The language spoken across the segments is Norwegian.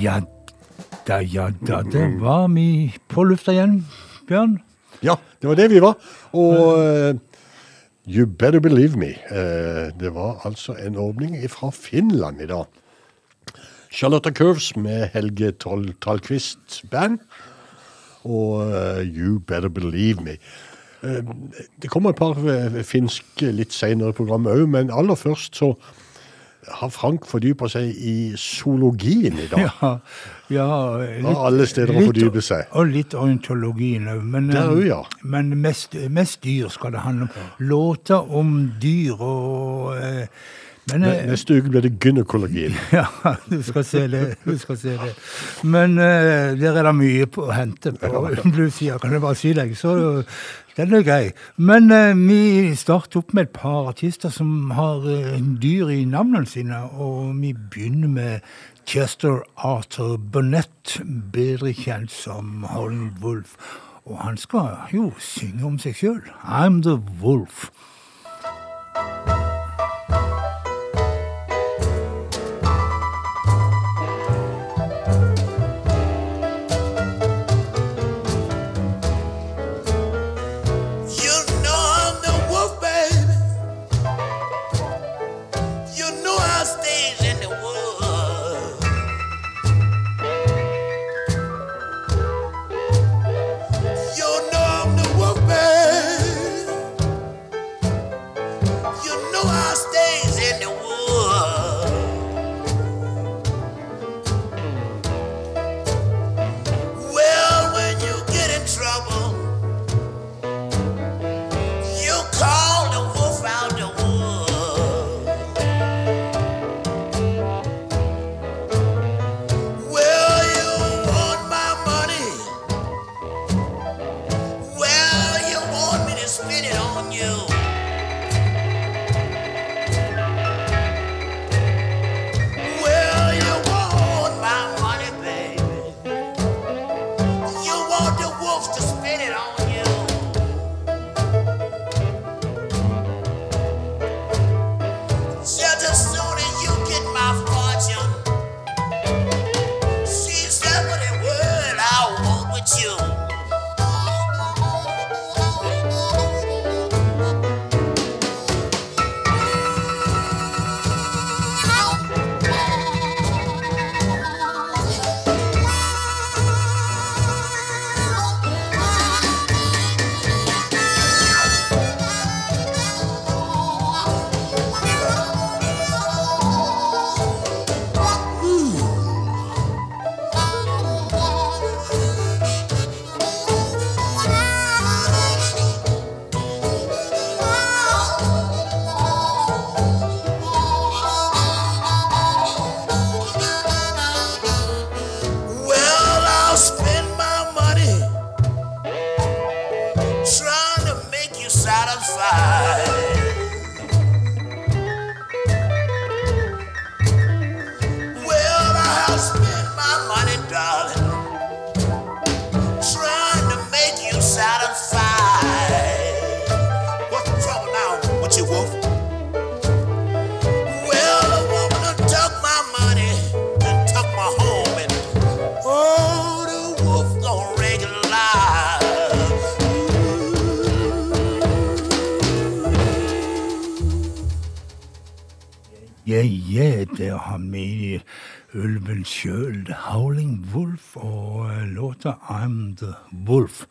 Ja da, ja da. Det var vi på lufta igjen, Bjørn. Ja, det var det vi var. Og uh, You Better Believe Me. Uh, det var altså en åpning fra Finland i dag. Charlotte Curves med Helge Tol Tallqvist band. Og uh, You Better Believe Me. Det kommer et par finsk litt senere i programmet òg, men aller først så har Frank fordypa seg i zoologien i dag. Ja, ja Av alle steder å fordype seg. Og litt orientologien òg. Eh, òg, ja. men mest, mest dyr skal det handle om. Låter om dyr og eh, men, eh, Neste uke blir det gynekologien. Ja, du skal se det. Du skal se det. Men uh, der er det mye på, å hente på bluesida, kan jeg bare si deg. Så den er grei. Men uh, vi starter opp med et par artister som har uh, dyr i navnene sine. Og vi begynner med Chester Arthur Burnett, bedre kjent som Holland Wolf. Og han skal jo synge om seg sjøl. I'm the Wolf. You Der har vi ulven sjøl, Howling Wolf, og eh, låta I'm The Wolf.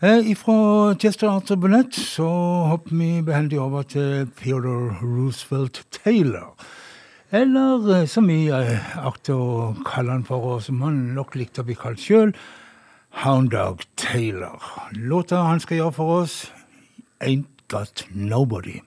Eh, fra Chester Arthur Burnett så hopper vi behendig over til Theodore Roosevelt Taylor. Eller eh, som vi akter å kalle han for, og som han nok likte å bli kalt sjøl, Houndog Taylor. Låta han skal gjøre for oss, Ain't Got Nobody.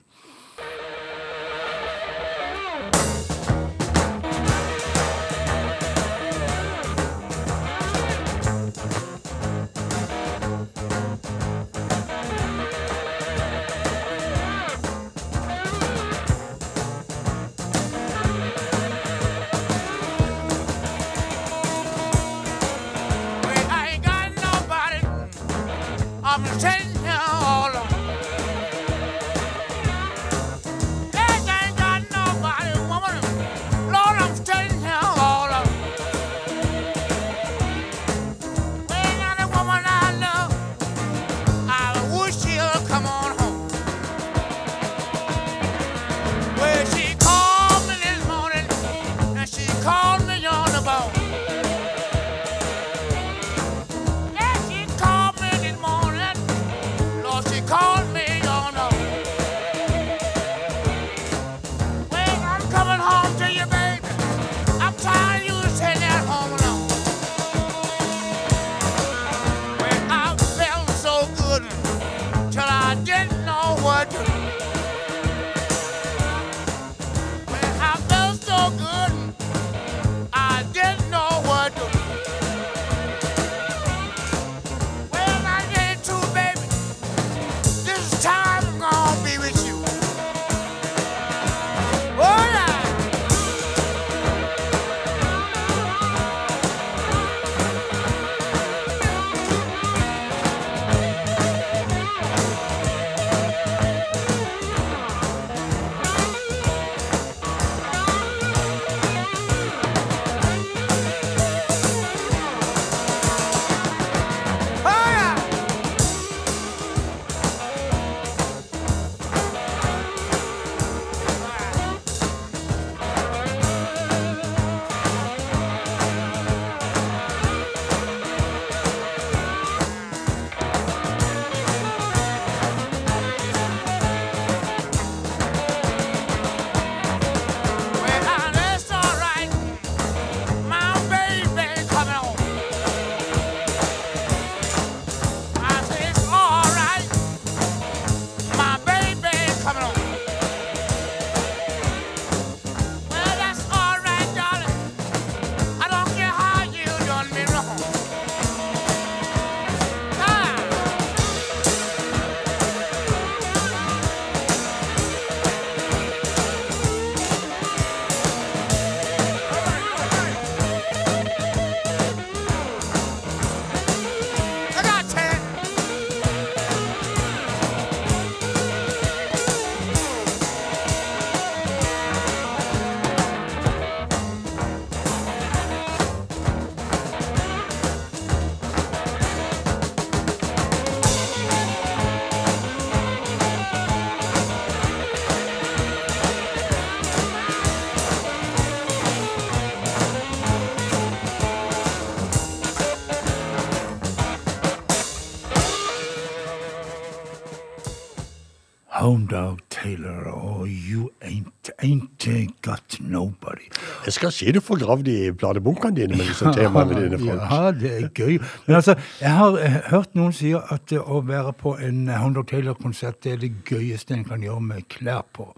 Hound Dog Taylor og You Ain't, ain't Got Nobody. Jeg skal si du får gravd i platebunkene dine med disse temaene dine, folk. Ja, det er gøy. Men altså, jeg har eh, hørt noen si at eh, å være på en Hound Dog Taylor-konsert er det gøyeste en kan gjøre med klær på.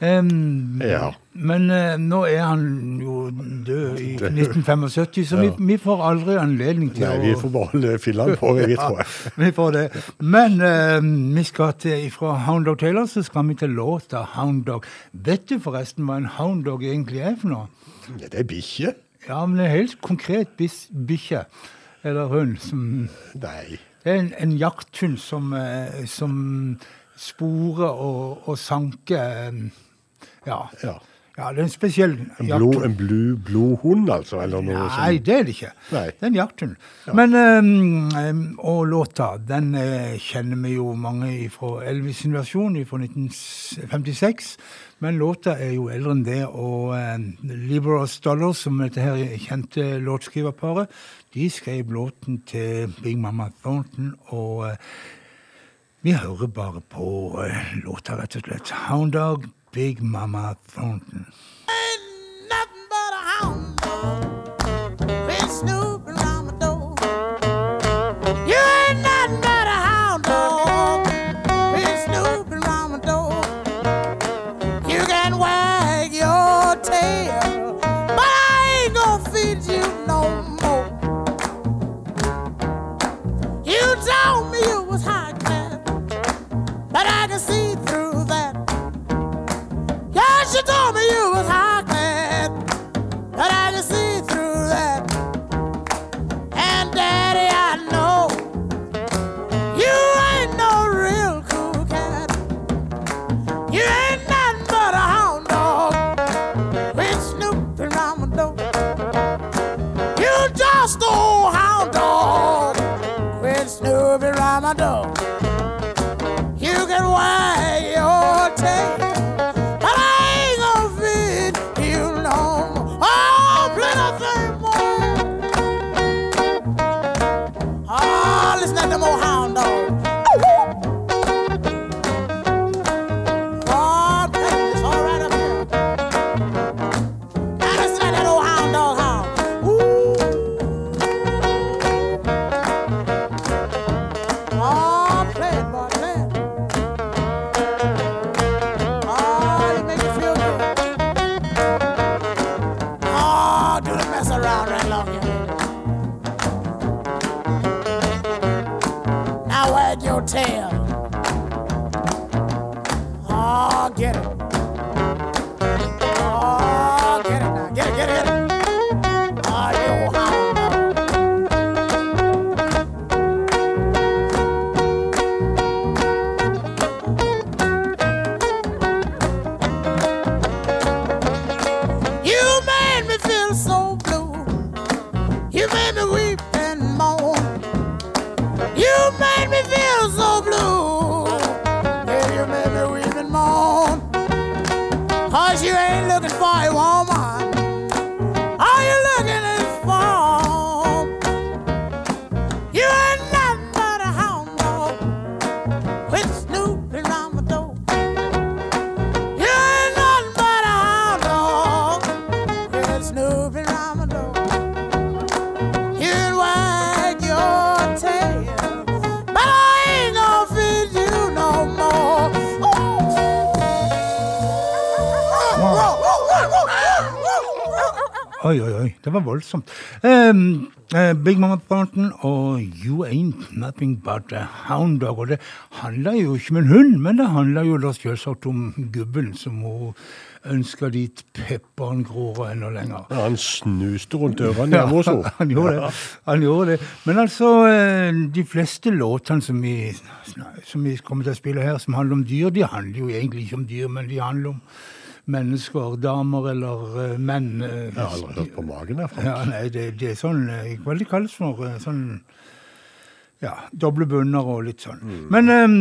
Em, Ja. Men uh, nå er han jo død i 1975, så vi, vi får aldri anledning til Nei, å vi får bare fylle han på, vi, tror jeg. vi får det. Men uh, vi skal til, fra Hound Dog Taylor så skal vi til låta Hound Dog. Vet du forresten hva en hound dog egentlig er for noe? Ja, Det er bikkje. Ja, men en helt konkret bikkje, eller hund, som Nei. Det er en, en jakthund som, eh, som sporer og, og sanker ja. Ja. ja, det er en spesiell En, blod, jakthund. en blu, blodhund, altså? Eller noe Nei, det er det ikke. Nei. Det er en jakthund. Men, ehm, ehm, og låta, den eh, kjenner vi jo mange fra Elvis versjon fra 1956. Men låta er jo eldre enn det, og eh, Liberos Dollars, som dette her kjente låtskriverparet, de skrev låten til Big Mama Thornton, og Uh, vi hører bare på uh, låta, rett og slett. Hound Dog, Big Mama Thornton. Ain't nothing but a hound dog. Oi, oi, oi. Det var voldsomt. Um, uh, Big Mama Thornton og You Ain't Nothing But a Hound Dog. Og det handla jo ikke om en hund, men det handla jo da selvsagt om gubben som hun ønska dit pepperen gror enda lenger. Ja, han snuste rundt ørene hjemme hos henne. han gjorde det. Han gjorde det. Men altså, eh, de fleste låtene som vi, som vi kommer til å spille her, som handler om dyr, de handler jo egentlig ikke om dyr, men de handler om mennesker, damer eller eh, menn. eh, Jeg har aldri hørt på magen der, Frank. ja, nei, det, det er sånn eh, Hva det kalles for? Sånn ja, doble bunner og litt sånn. Men um,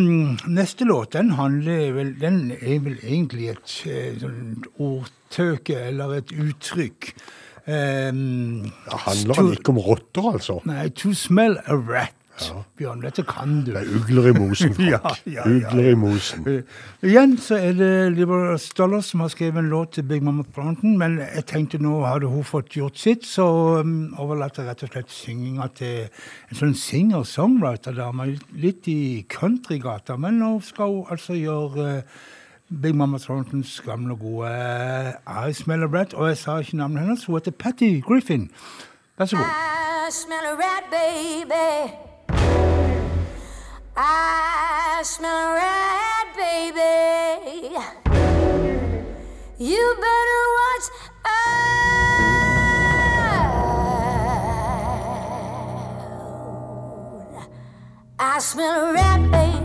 neste låt, den handler vel Den er vel egentlig et eh, sånn ordtøke eller et uttrykk. Um, Ja, handler han ikke om rotter, altså? Nei, to smell a rat. Bjørn, dette kan du. Det er ugler i mosen, Frank. Ja, ja, ja, Ugler i mosen. Eh, Igjen så er det Libra Stoller som har skrevet en låt til Big Mama Thornton, men jeg tenkte nå hadde hun fått gjort sitt, så um, overlater rett og slett synginga til en sånn singer-songwriter-dame, litt i countrygata, men nå skal hun altså gjøre eh, Big Mama Thorntons gamle og gode eh, I Smell a Rat, og jeg sa ikke navnet hennes, hun heter Patty Griffin. Vær så god. I smell a rat, baby. I smell red, baby. You better watch out. I smell red, baby.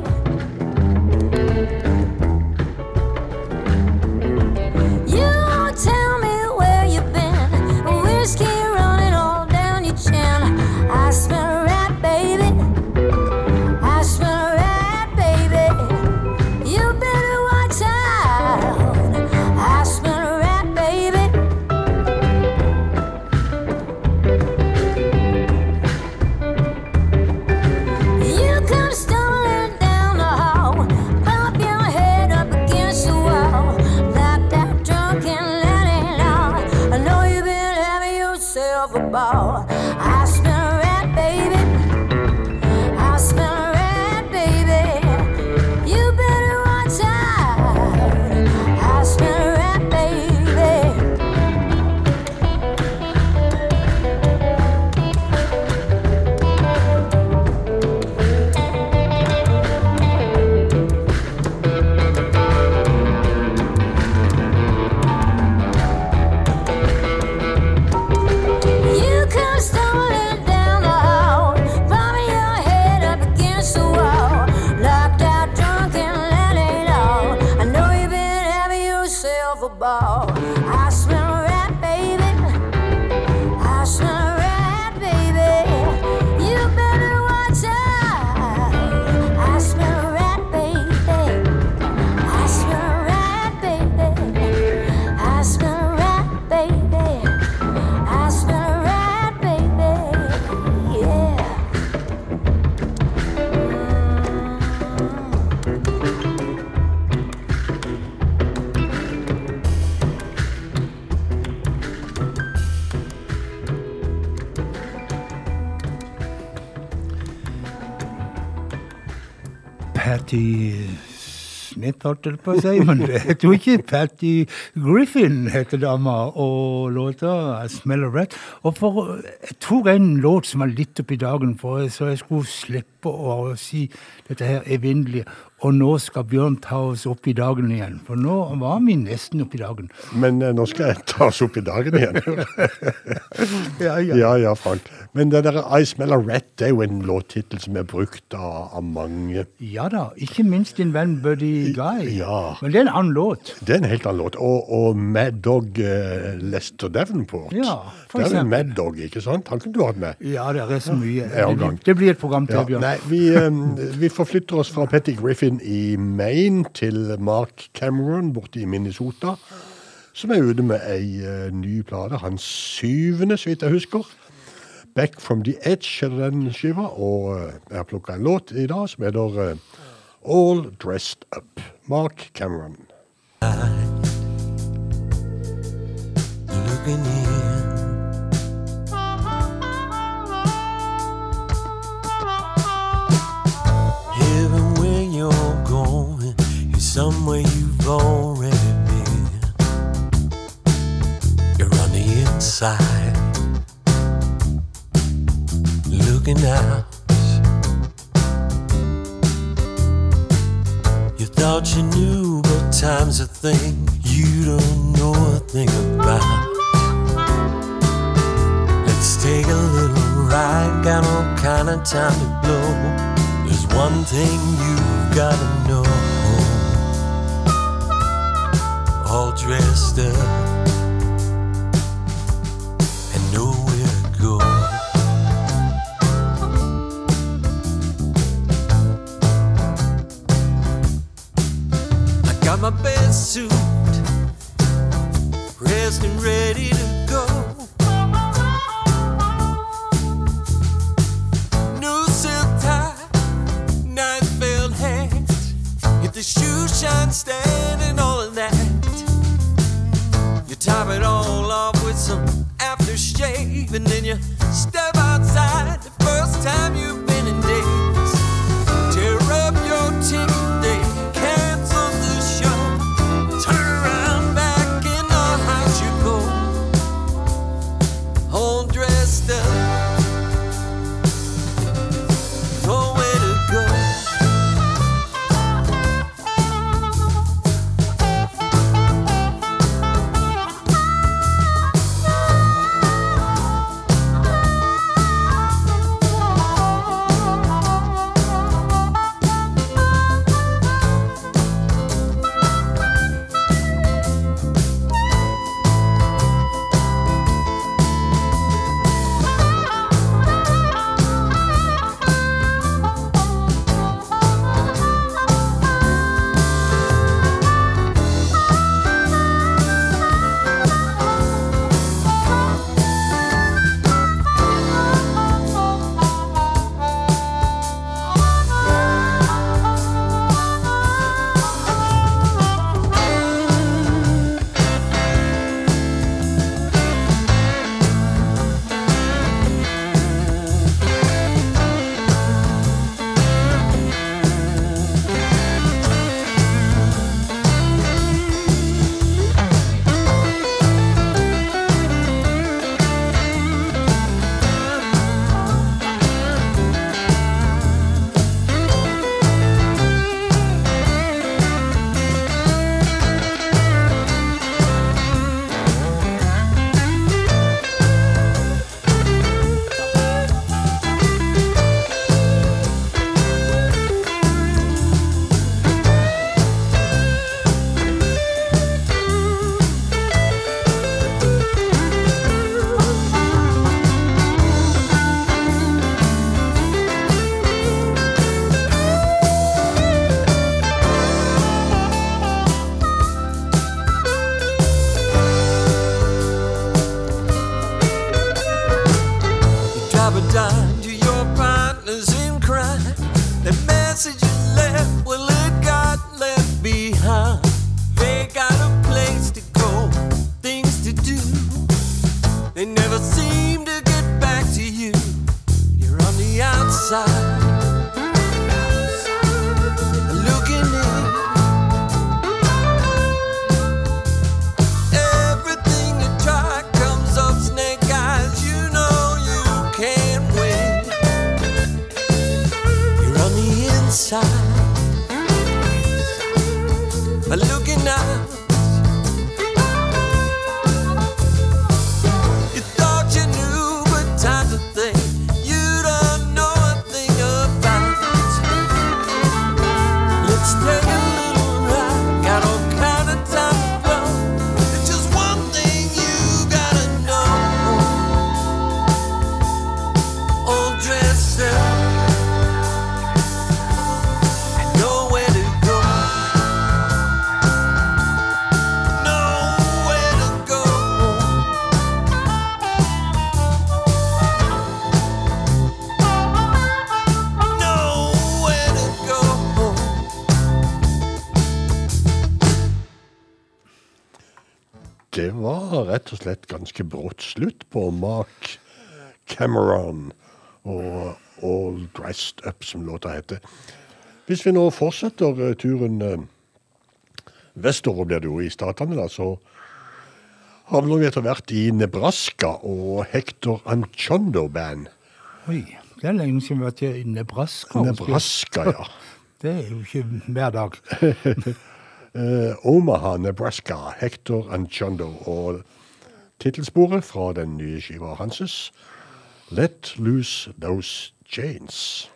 Smith, holdt jeg på å si, men heter jo ikke Patty Griffin, heter dama, og låta Smell a Rat. Og for, jeg tok en låt som var litt oppi dagen, for så jeg skulle slippe å si dette her evinnelige. Og nå skal Bjørn ta oss opp i dagen igjen, for nå var vi nesten oppi dagen. Men eh, nå skal jeg ta oss opp i dagen igjen. Ja, ja. ja, ja, Frank. Men det der I Smell a Rat det er jo en låttittel som er brukt av, av mange. Ja da, ikke minst din venn Buddy Guy. Ja. Men det er en annen låt. Det er en helt annen låt. Og, og Mad Dog eh, Lester Davenport. Ja, for det er jo. Mad Dog, ikke sant? Han kunne du hatt med. Ja, det er så mye. Gang. Det blir et program til, Bjørn. Nei, vi, eh, vi forflytter oss fra Petty Griffin i Maine til Mark Cameron borte i Minnesota, som er ute med ei eh, ny plate. Hans syvende, så vidt jeg husker. Back from the Edge heter den skiva, og eh, jeg har plukka en låt i dag som heter All Dressed Up. Mark Cameron. looking in. Somewhere you've already been. You're on the inside, looking out. You thought you knew, but time's a thing you don't know a thing about. Let's take a little ride, got all kind of time to blow. There's one thing you've gotta know. All dressed up and nowhere to go. I got my best suit, dressed and ready to go. New silk tie, nice felt hat. If the shoes shine, stand top it all off with some aftershave, and then you step og slett ganske brått slutt på Mark Cameron og All Dressed Up, som låta heter. Hvis vi nå fortsetter eh, turen eh, vestover, blir det jo i statene, da, så havner vi etter hvert i Nebraska og Hector Anchondo Band. Oi, det er lenge siden vi har vært i Nebraska. Nebraska, ja. Det er jo ikke hver dag. Eh, Omaha, Nebraska, Hector Anchondo og tittelsporet fra den nye skiva hans, 'Let Loose Those Chains'.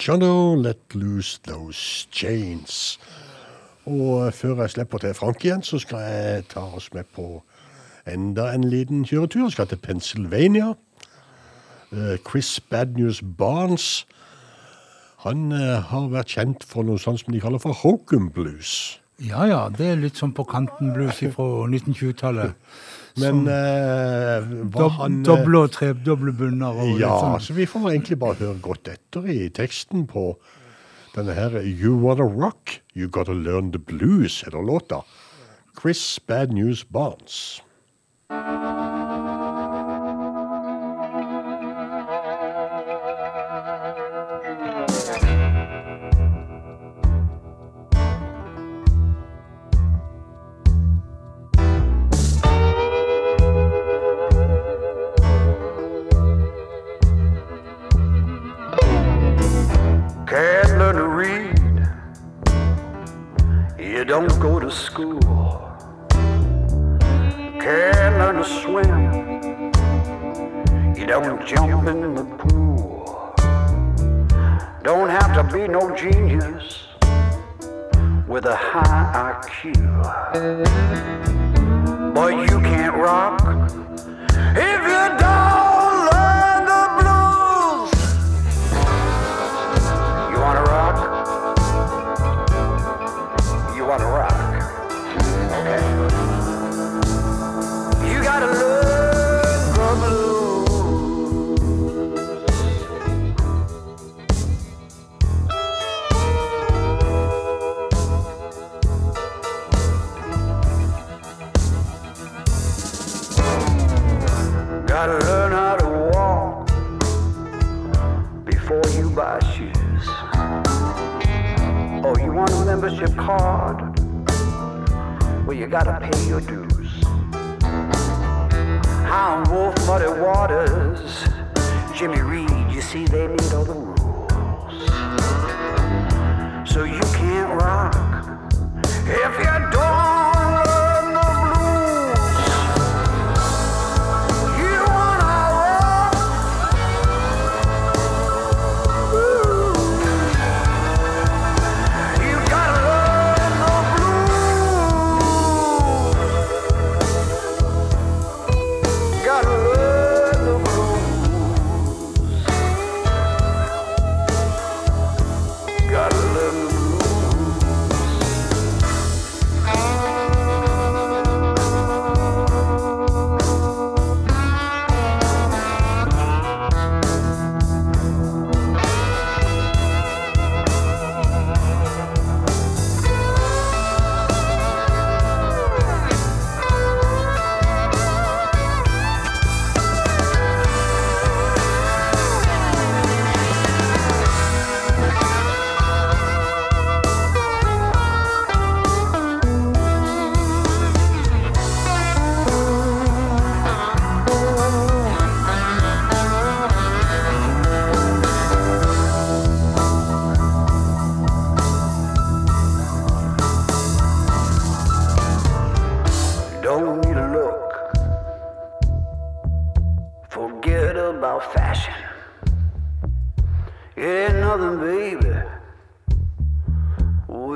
Hector Let Loose Those Chains. Og før jeg slipper til Frank igjen, så skal jeg ta oss med på enda en liten kjøretur. Jeg skal til Pennsylvania. Eh, Chris Bad News Barnes. Han eh, har vært kjent for noe sånt som de kaller for hokum blues. Ja ja, det er litt sånn på kanten blues fra 1920-tallet. Men eh, hva Dob han eh, doble og tredoble bunner. Og litt Ja, sånn. så vi får egentlig bare høre godt etter i teksten på denne her You Wanna Rock, You Gotta Learn The Blues, heter låta. Chris Bad News Barnes. School. Can't learn to swim. You don't jump in the pool. Don't have to be no genius with a high IQ. But you can't rock membership card? Well, you gotta pay your dues. Hound Wolf, Muddy Waters, Jimmy Reed, you see, they made all the rules. So you can't rock if you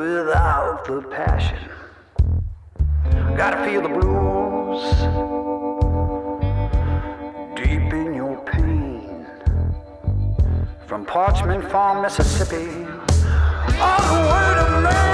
without the passion. Gotta feel the blues deep in your pain. From Parchment Farm, Mississippi, all the way to Maine.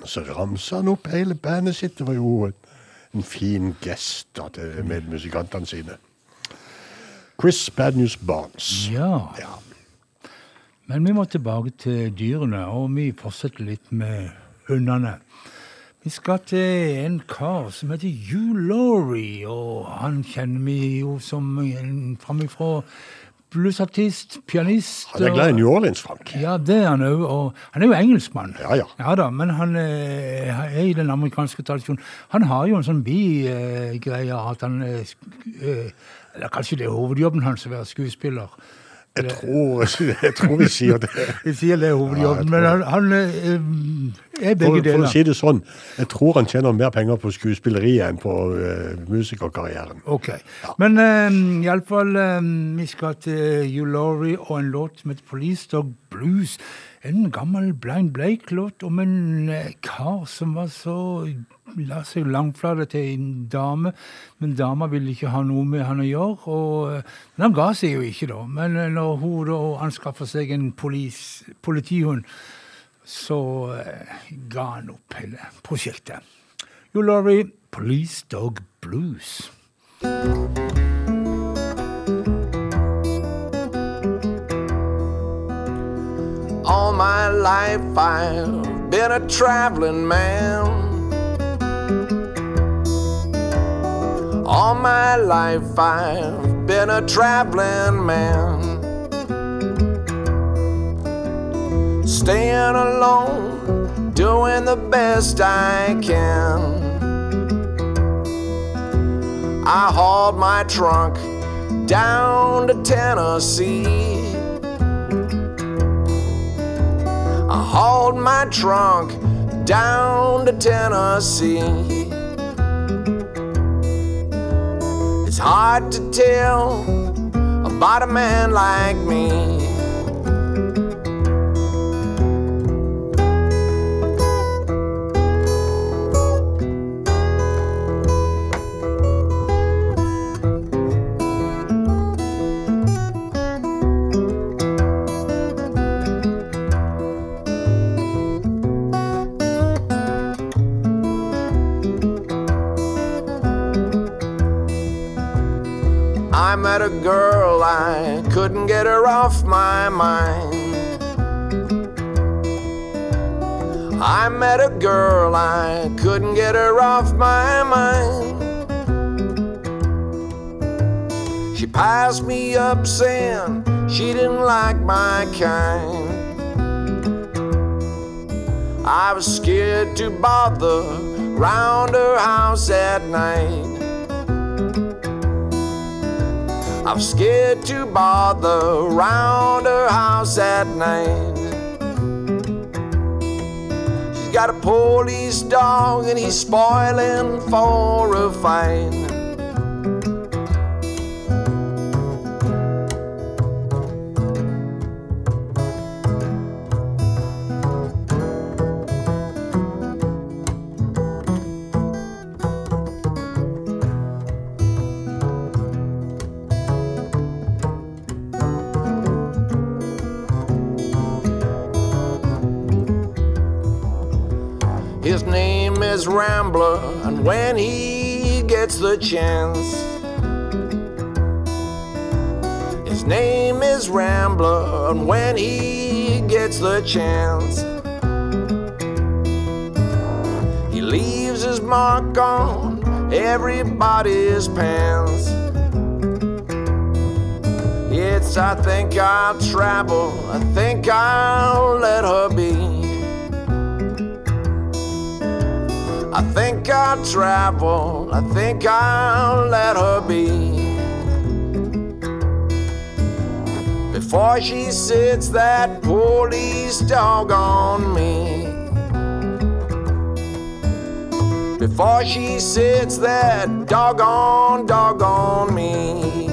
Han. Så ramsa han opp hele bandet sitt. Det var jo en, en fin gest da, til medmusikantene sine. Chris Bad News Barnes. Ja. Ja. Men vi må tilbake til dyrene, og vi fortsetter litt med hundene. Vi skal til en kar som heter Hugh Laurie, og han kjenner vi jo som en framifrå bluesartist, pianist. Han er glad i New Orleans, Frank. Ja, det er han òg. Og han er jo engelskmann. Ja, ja. Ja da, men han eh, er i den amerikanske tradisjonen. Han har jo en sånn bigreie at han eh, eh, Eller kanskje det er hovedjobben hans å være skuespiller. Jeg tror, jeg tror vi sier det. Vi sier det er hovedjobben, Ja, men han, han eh, er For, deler. for å si det sånn, jeg tror han tjener mer penger på skuespilleriet enn på uh, musikerkarrieren. Ok. Men uh, iallfall um, Vi skal til Hugh Laurie og en låt som heter Police Dog Blues. En gammel Blind Blake-låt om en eh, kar som var så La seg langflate til en dame, men dama ville ikke ha noe med han å gjøre. Og, eh, men han ga seg jo ikke, da. Men eh, når hun da anskaffa seg en polis, politihund, så eh, ga han opp hele prosjektet. jo, Laurie, Police Dog Blues. All my life I've been a traveling man. Life I've been a traveling man. Staying alone, doing the best I can. I hauled my trunk down to Tennessee. I hauled my trunk down to Tennessee. Hard to tell about a man like me. Off my mind. I met a girl, I couldn't get her off my mind. She passed me up saying she didn't like my kind. I was scared to bother round her house at night. I'm scared to bother round her house at night. She's got a police dog and he's spoiling for a fight. Name is Rambler, and when he gets the chance, his name is Rambler, and when he gets the chance, he leaves his mark on everybody's pants. It's, I think I'll travel. I think I'll let her be. I think I'll travel. I think I'll let her be. Before she sits that police dog on me. Before she sits that doggone dog on me.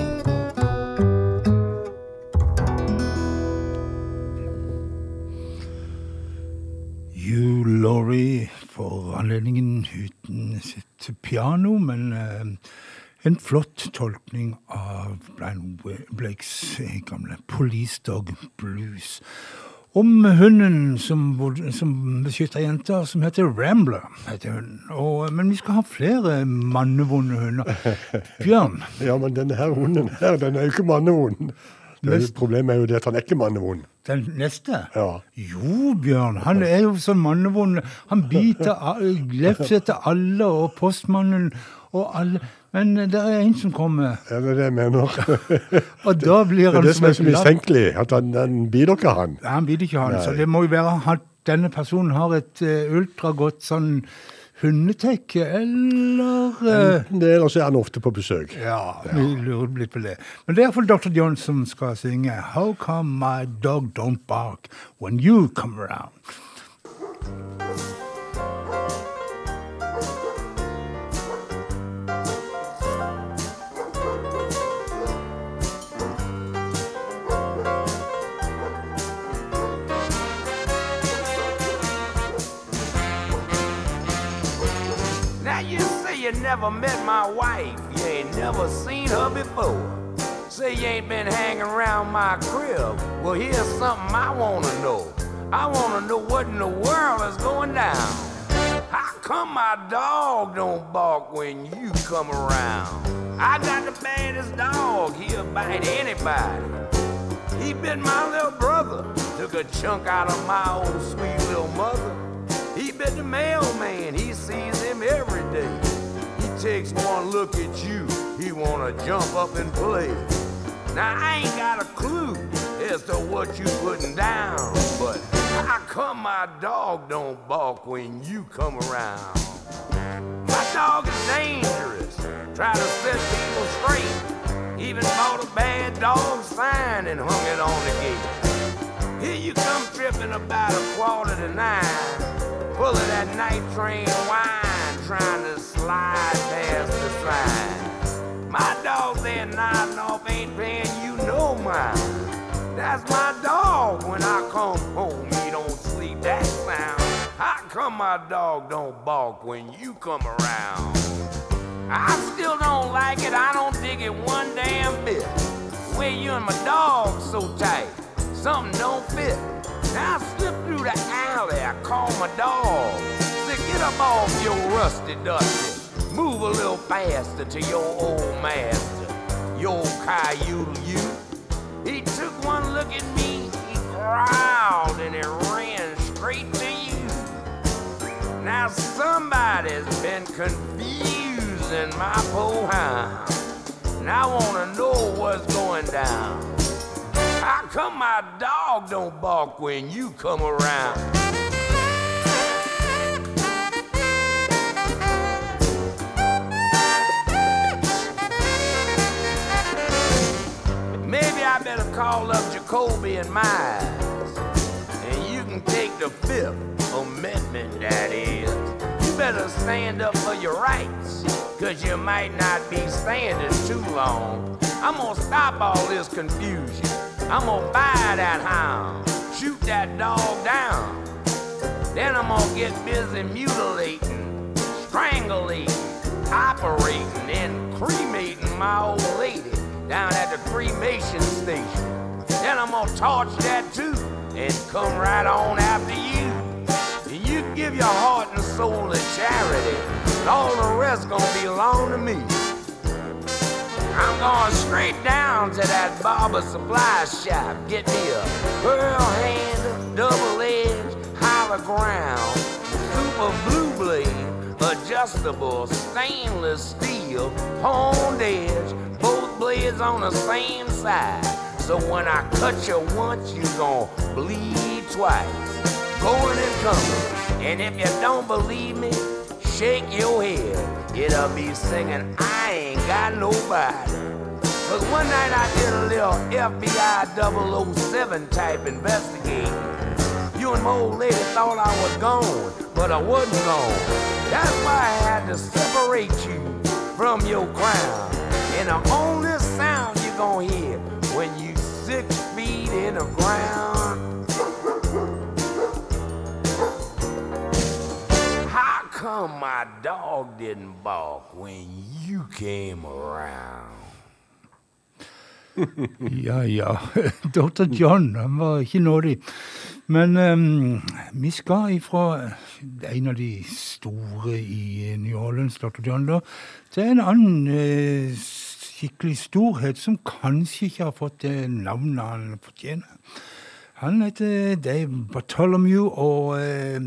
En flott tolkning av Brian Blakes eh, gamle Police Dog Blues. Om hunden som, som beskytter jenter, som heter Rambler. heter hun. Og, men vi skal ha flere mannevonde hunder. Bjørn, Ja, men denne her hunden her, den er jo ikke mannevond. Det er Problemet er jo det at han er ikke mannevond. den neste. Ja. Jo, Bjørn, han er jo sånn mannevond. Han biter, glefser til alle, og postmannen og alle. Men det er en som kommer, Ja, det er det jeg mener? og da blir Det han det som er så mistenkelig, at han, den biter ikke han. Ja, Han biter ikke han, så det må jo være at denne personen har et uh, ultragodt sånn hundetekke, eller uh, Enten det, eller så er han ofte på besøk. Ja, vi lurer litt på det. Men det er iallfall Dr. John som skal synge How come my dog don't bark when you come around? You never met my wife, you ain't never seen her before. Say you ain't been hanging around my crib. Well, here's something I wanna know. I wanna know what in the world is going down. How come my dog don't bark when you come around? I got the baddest dog, he'll bite anybody. He bit my little brother, took a chunk out of my old sweet little mother. He bit the mailman, he sees him every day. Takes one look at you, he wanna jump up and play. Now I ain't got a clue as to what you putting down, but how come my dog don't bark when you come around? My dog is dangerous, try to set people straight. Even bought a bad dog sign and hung it on the gate. Here you come tripping about a quarter to nine, of that night train wine, trying to slide past the sign. My dog there nodding off ain't paying you no mind. That's my dog when I come home, he don't sleep that sound. How come my dog don't bark when you come around? I still don't like it, I don't dig it one damn bit. Where you and my dog so tight, something don't fit. Now I slip through the alley, I call my dog. Get up off your rusty dusty. Move a little faster to your old master, your coyote you. He took one look at me, he growled, and he ran straight to you. Now somebody's been confusing my poor hound. And I wanna know what's going down. How come my dog don't bark when you come around? I better call up Jacoby and Miles. And you can take the fifth amendment, that is. You better stand up for your rights, cause you might not be standing too long. I'm gonna stop all this confusion. I'm gonna buy that hound, shoot that dog down. Then I'm gonna get busy mutilating, strangulating, operating, and cremating my old lady down at the cremation station. Then I'm gonna torch that too and come right on after you. And you give your heart and soul to charity, and all the rest gonna belong to me. I'm going straight down to that barber supply shop. Get me a pearl handle, double edge, hollow ground, super blue blade, adjustable stainless steel, honed edge, blades on the same side. So when I cut you once, you gon' bleed twice. Going and coming. And if you don't believe me, shake your head. It'll be singing, I ain't got nobody. Cause one night I did a little FBI 007 type investigating. You and my old lady thought I was gone, but I wasn't gone. That's why I had to separate you from your crown. And the only sound you're gonna hear when you six feet in the ground. How come my dog didn't bark when you came around? Ja, ja. Dr. John, han var ikke nådig. Men ehm, vi skal ifra en av de store i New Orleans, Dr. John, da, til en annen eh, skikkelig storhet som kanskje ikke har fått det navnet han fortjener. Han heter Dave Bartholomew, og eh,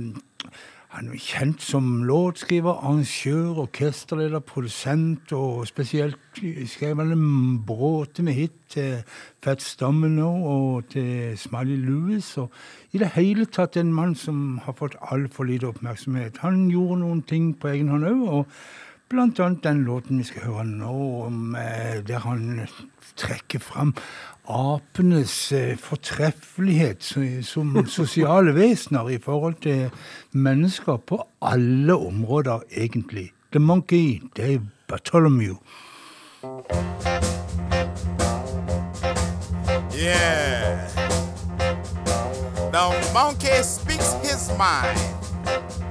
han er kjent som låtskriver, arrangør, orkesterleder, produsent, og spesielt skrev han en bråte med hit til Fats Domino og til Smiley Lewis. Og i det hele tatt en mann som har fått altfor lite oppmerksomhet. Han gjorde noen ting på egen hånd òg, og blant annet den låten vi skal høre nå, om, eh, der han trekker fram apenes eh, fortreffelighet som sosiale vesener i forhold til mennesker på alle områder, egentlig. The Monkey, Dave Bartholomew. Yeah. The monkey speaks his mind.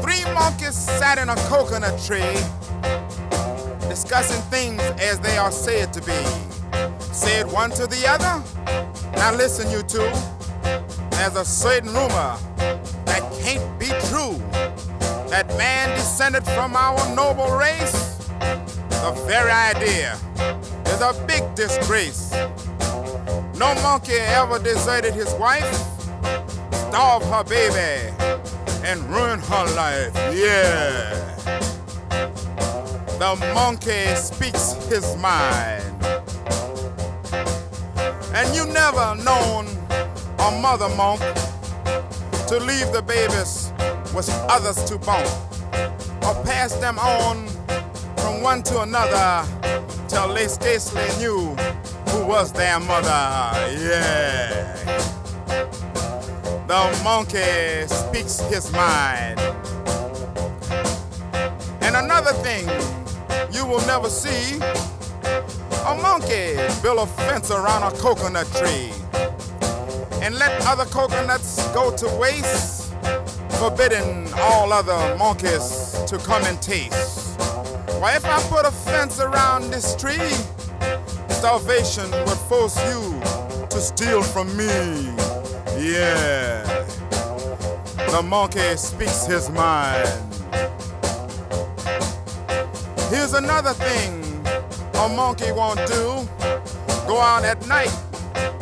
Three monkeys sat in a coconut tree discussing things as they are said to be. Said one to the other. Now listen, you two. There's a certain rumor that can't be true that man descended from our noble race, the very idea is a big disgrace. No monkey ever deserted his wife, starved her baby, and ruin her life. Yeah. The monkey speaks his mind. And you never known a mother monk to leave the babies with others to bone, or pass them on from one to another till they scarcely knew who was their mother. Yeah. The monkey speaks his mind. And another thing you will never see a monkey build a fence around a coconut tree and let other coconuts go to waste forbidding all other monkeys to come and taste. Why, if I put a fence around this tree, starvation would force you to steal from me. Yeah. The monkey speaks his mind. Here's another thing a monkey won't do go out at night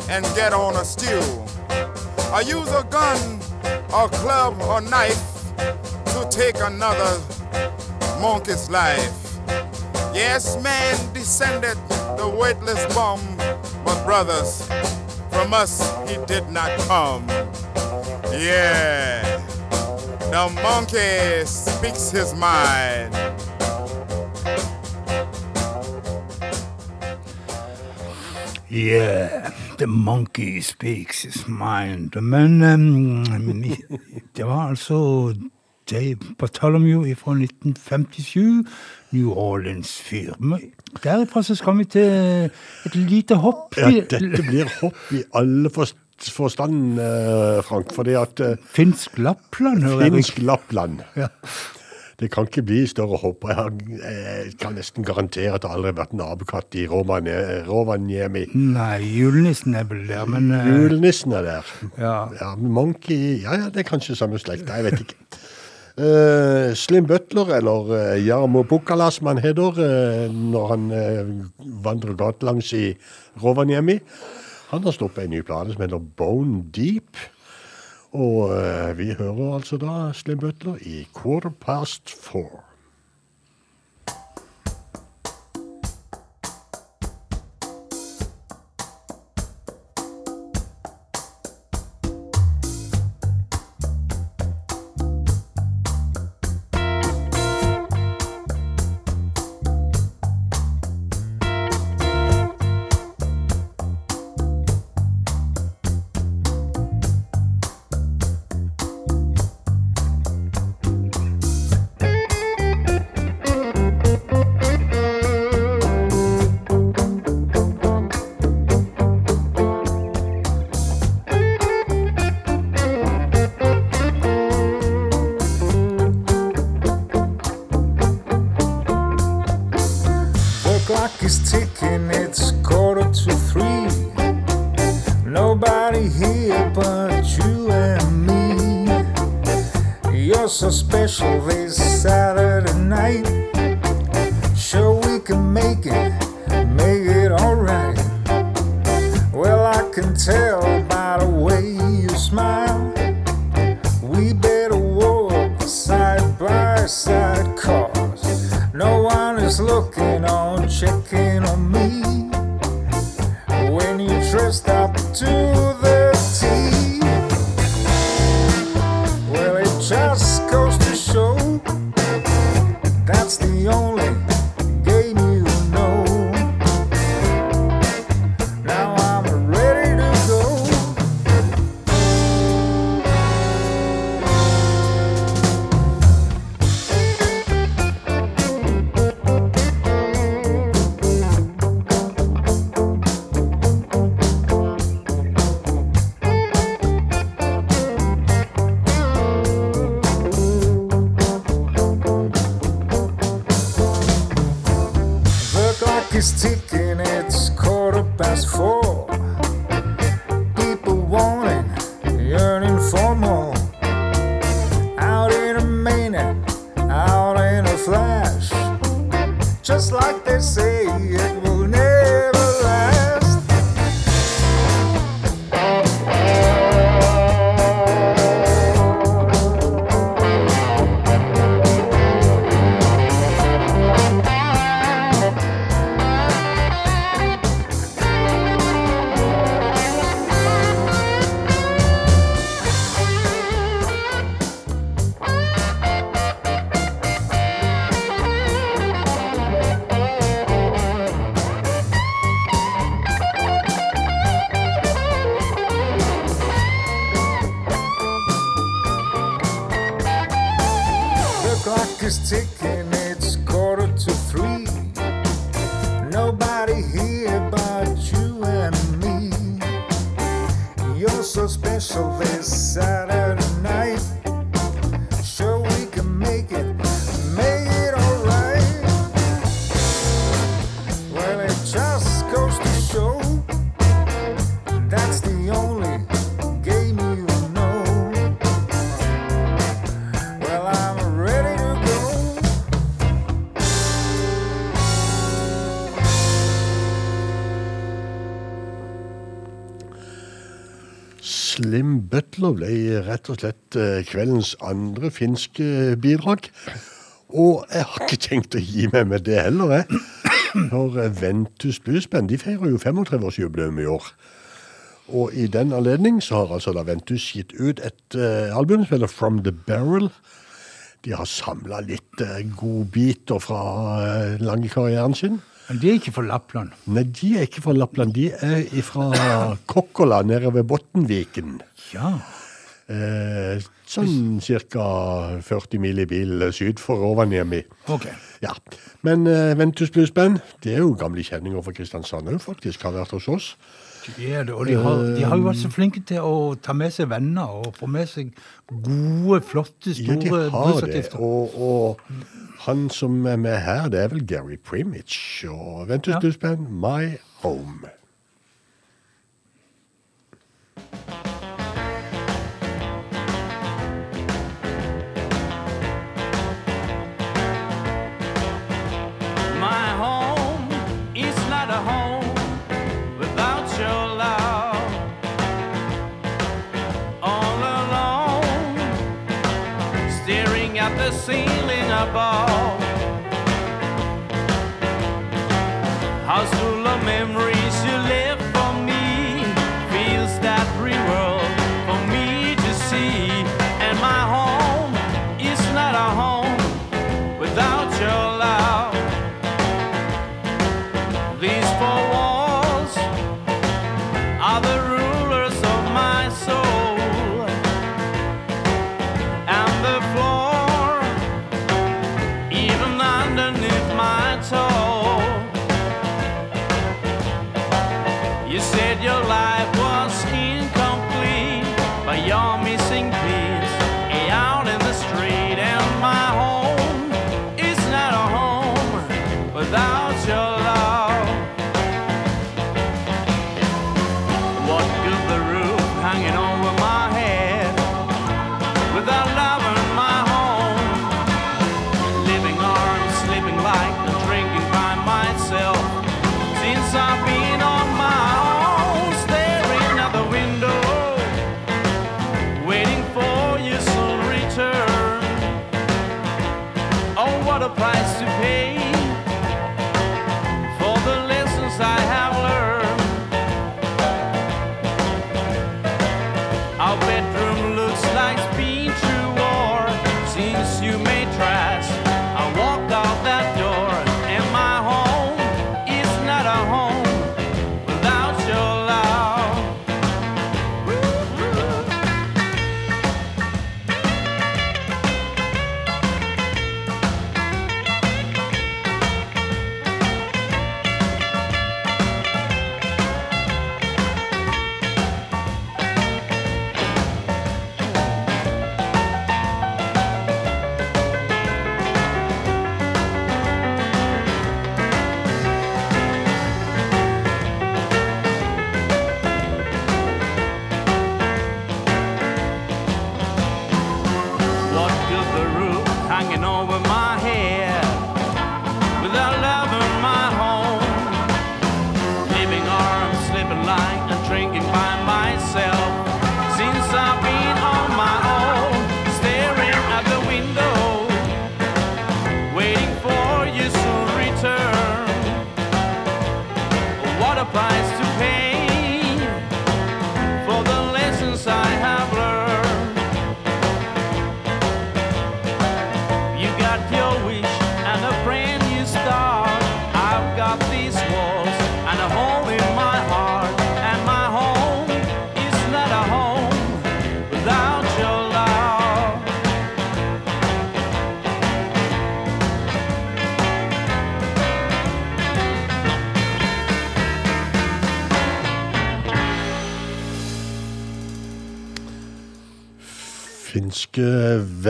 and get on a stew. Or use a gun or club or knife to take another monkey's life. Yes, man descended the weightless bomb, but brothers, from us he did not come. Yeah, the monkey speaks his mind. Yeah, the monkey speaks his mind. Men vi- det var altså Dave Bartholomew fra 1957, New Orleans-fyr. Derifra så skal vi til et lite hopp. Ja, dette blir hopp i alle forst- forstand, eh, Frank. Fordi at eh, Finsk Lappland, hører jeg. finsk Lappland Ja. Det kan ikke bli større hopp. Jeg, kan nesten garantere at det aldri har vært en apekatt i Rovanie- Rovaniemi. Nei, julenissen er vel der, men eh, Julenissen er der. Ja. ja Monkey Ja, ja, det er kanskje samme slekt. Jeg vet ikke. Eh, Slim Butler, eller uh, Jarmo Pukkala som han heter uh, når han vandrer gatelangs i Rovaniemi, han har sluppet en ny plate som heter Bone Deep. Og vi hører altså da Slim Butler i Quarter Past Four. Slim Butler ble rett og slett eh, kveldens andre finske bidrag. Og jeg har ikke tenkt å gi meg med det heller, jeg. For eh, Ventus Bluesband de feirer jo 35-årsjubileum i år. Og i den anledning så har altså da Ventus gitt ut et uh, album som heter From the Barrel. De har samla litt uh, godbiter fra uh, lange karrieren sin. Men de er ikke fra Lappland. Nei, de er ikke fra Lappland. De er fra Kokkola, nede ved Bottenviken. Ja. Eh, sånn ca. 40 mil i bil syd for Rovaniemi. Ok. Ja. Men eh, Ventus Blues Band det er jo gamle kjenninger fra Kristiansand òg, faktisk. Har vært hos oss. De er det, og de har, de har jo vært så flinke til å ta med seg venner og få med seg gode, flotte, Ja, de store har det. Og, og han som er med her, det er vel Gary Primich. Og Ventus Ja. Dusband, My Home. ball.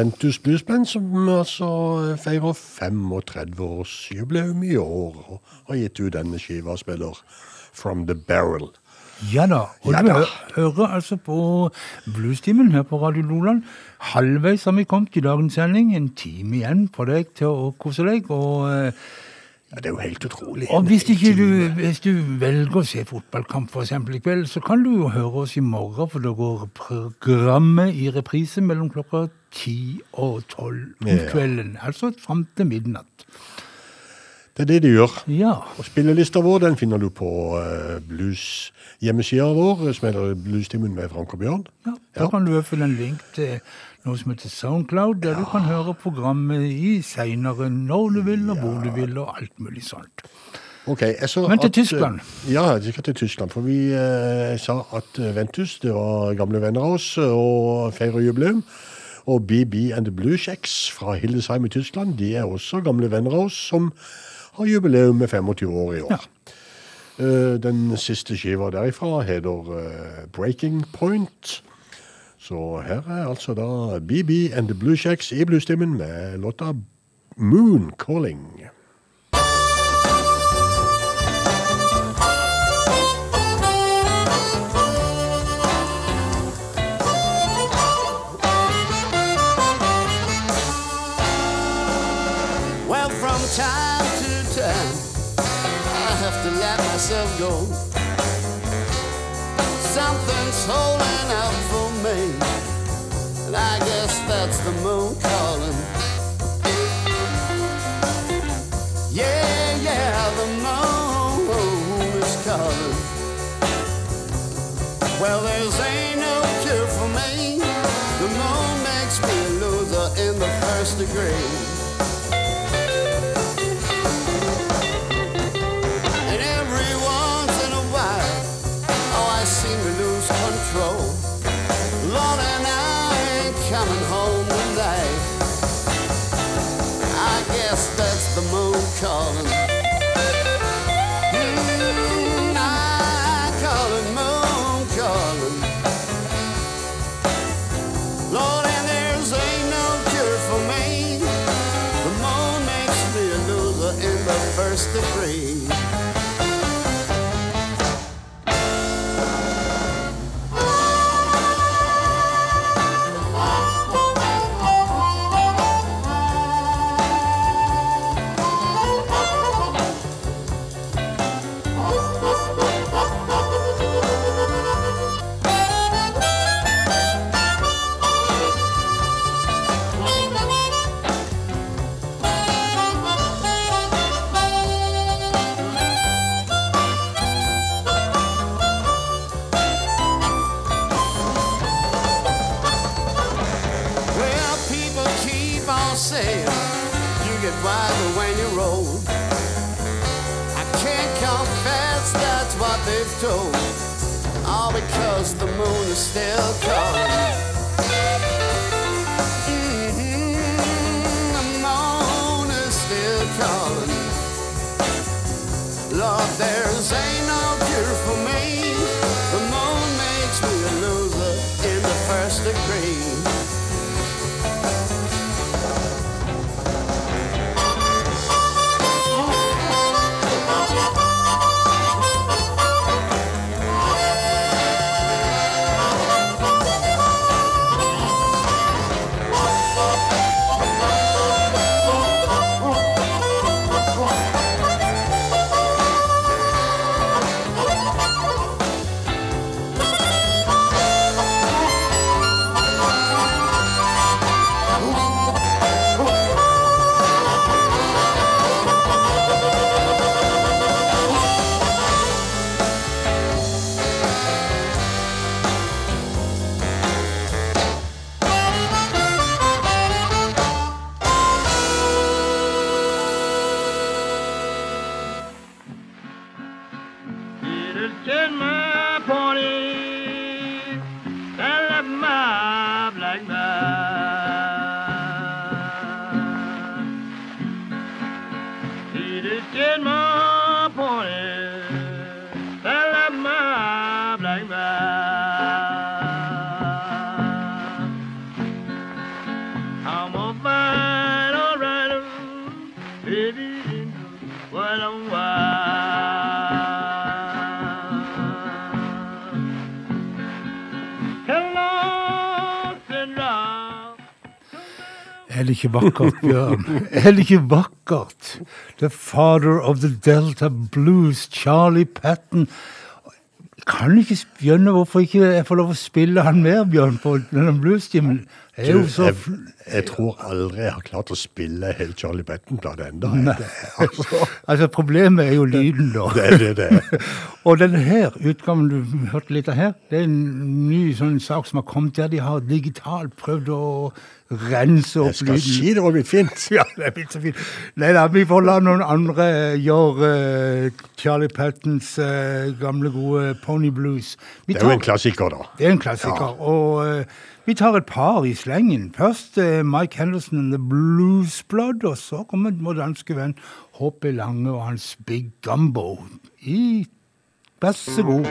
Ventus Bluesband, som altså feirer 35-årsjubileum i år, og har gitt ut denne skiva og spiller From the Barrel. Ja da. Og Ja du da. hø hører altså på Bluestimen her på Radio Loland. Halvveis har vi kommet i dagens sending. En time igjen for deg til å kose deg. Og, eh, Ja, det er jo helt utrolig. og hvis, du, hvis du velger å se fotballkamp for eksempel i kveld, så kan du jo høre oss i morgen, for da går programmet i reprise mellom klokka ti og tolv om Ja. kvelden. Altså fram til midnatt. Det er det de gjør. Ja. Og spillelista vår den finner du på uh, blues hjemmesida vår, som heter Bluestimen med Frank og Bjørn. Ja, Da kan du finne en link til noe som heter Soundcloud, der du kan høre programmet i seinere når du vil, og hvor du vil, og alt mulig sånt. Okay, Men til at, Tyskland. eh, Ja, jeg skal til Tyskland. For vi eh, sa at eh, Ventus det var gamle venner av oss eh, og feirer jubileum. Og BB and the Blue Shacks fra Hildesheim i Tyskland de er også gamle venner av oss som har jubileum med 25 år i år. Ja. den siste skiva derifra heter eh, Breaking Point. Så her er altså da BB and the Blue Shacks i bluestimmen med låta Moon Calling. Something's holding out for me, and I guess that's the moon calling. Yeah, yeah, the moon is calling. Well, there's ain't no cure for me. The moon makes me a loser in the first degree. Er det ikke vakkert, Bjørn? Er det ikke vakkert? The father of the Delta Blues, Charlie Patton. Kan ikke skjønne hvorfor ikke jeg får lov å spille han mer, Bjørn, på denne bluestimen. Så jeg, jeg tror aldri jeg har klart å spille helt Charlie Patton-plate ennå. Altså. Altså, problemet er jo lyden, da. Det det det. Og denne her utgaven du hørte litt av her, det er en ny sånn sak som har kommet der de har digitalt prøvd å rense opp Jeg skal si det var blitt fint. Ja, det er blitt så fint. Nei da, vi får la noen andre gjøre eh, Charlie Pattons eh, gamle, gode Pony Blues. Vi Det er jo en klassiker, da. Det er en klassiker. Og eh, vi tar et par i slengen. Først Mike Henderson and The Blues Blood, og så kommer vår danske venn H.P. Lange og hans Big Gumbo. I Vær så god.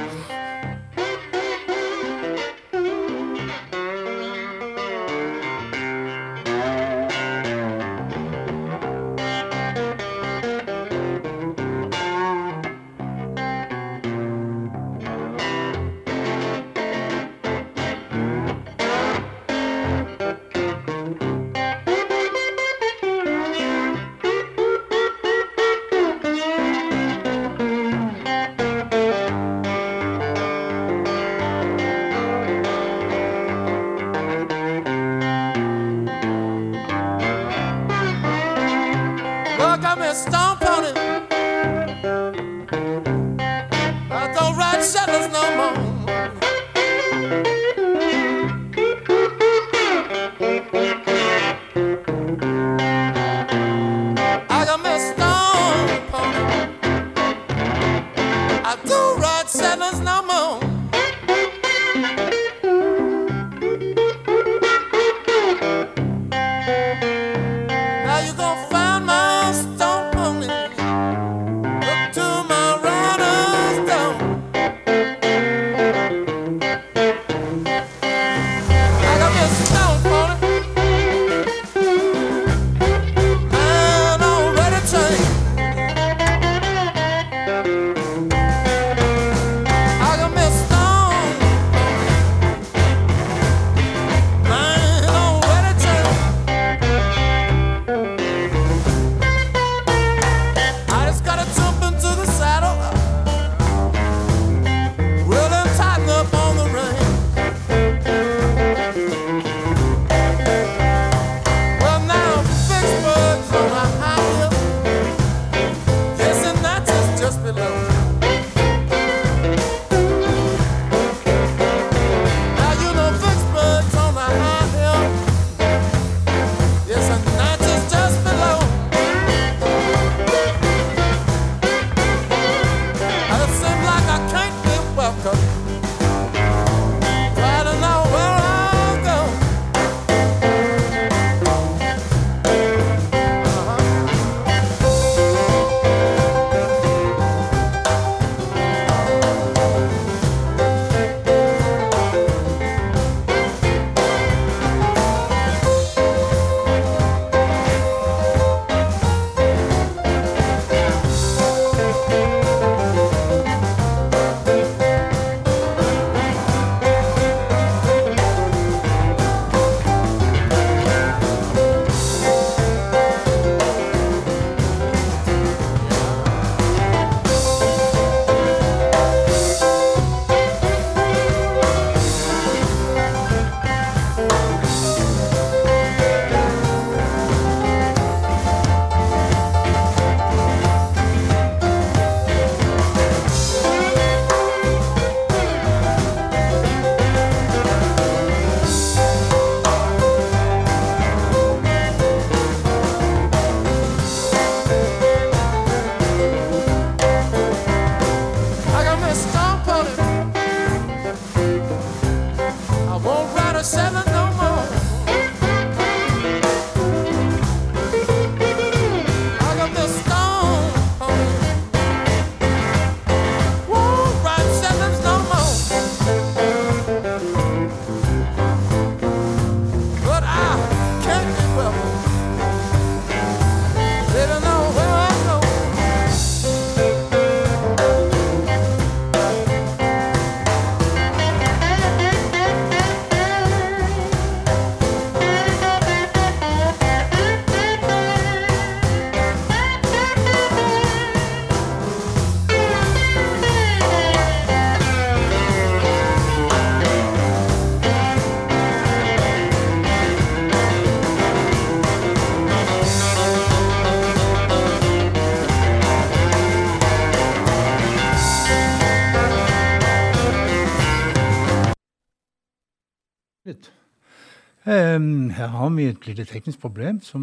Em, her har vi et lite teknisk problem som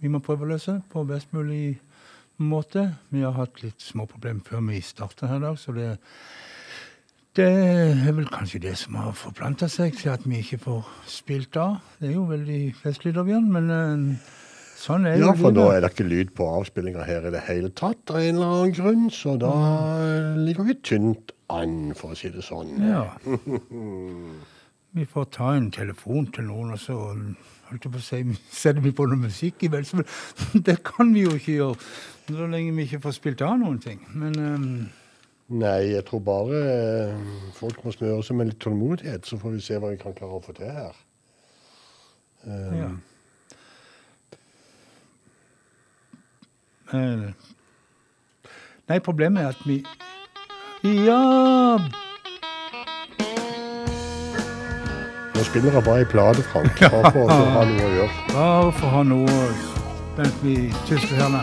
vi må prøve å løse på best mulig måte. Vi har hatt litt små problemer før vi starta her i dag, så det, det er vel kanskje det som har forplanta seg til at vi ikke får spilt av. Det er jo veldig festlig, da, Bjørn, men uh, sånn Ja, for nå er det ikke lyd på avspillinga her i det hele tatt, av en eller annen grunn, så da ligger vi tynt an, for å si det sånn. Ja. Vi får ta en telefon til noen, og så holdt jeg på å si, setter vi på noe musikk imens. Men det kan vi jo ikke gjøre så lenge vi ikke får spilt av noen ting. Men um, Nei, jeg tror bare eh, folk må smøre seg med litt tålmodighet, så får vi se hva vi kan klare å få til her. Um, ja. Nei, problemet er at vi Ja! Nå spiller jeg bare i plate, Frank, bare for å ha noe å gjøre. Bare for å ha noe mens vi tusler her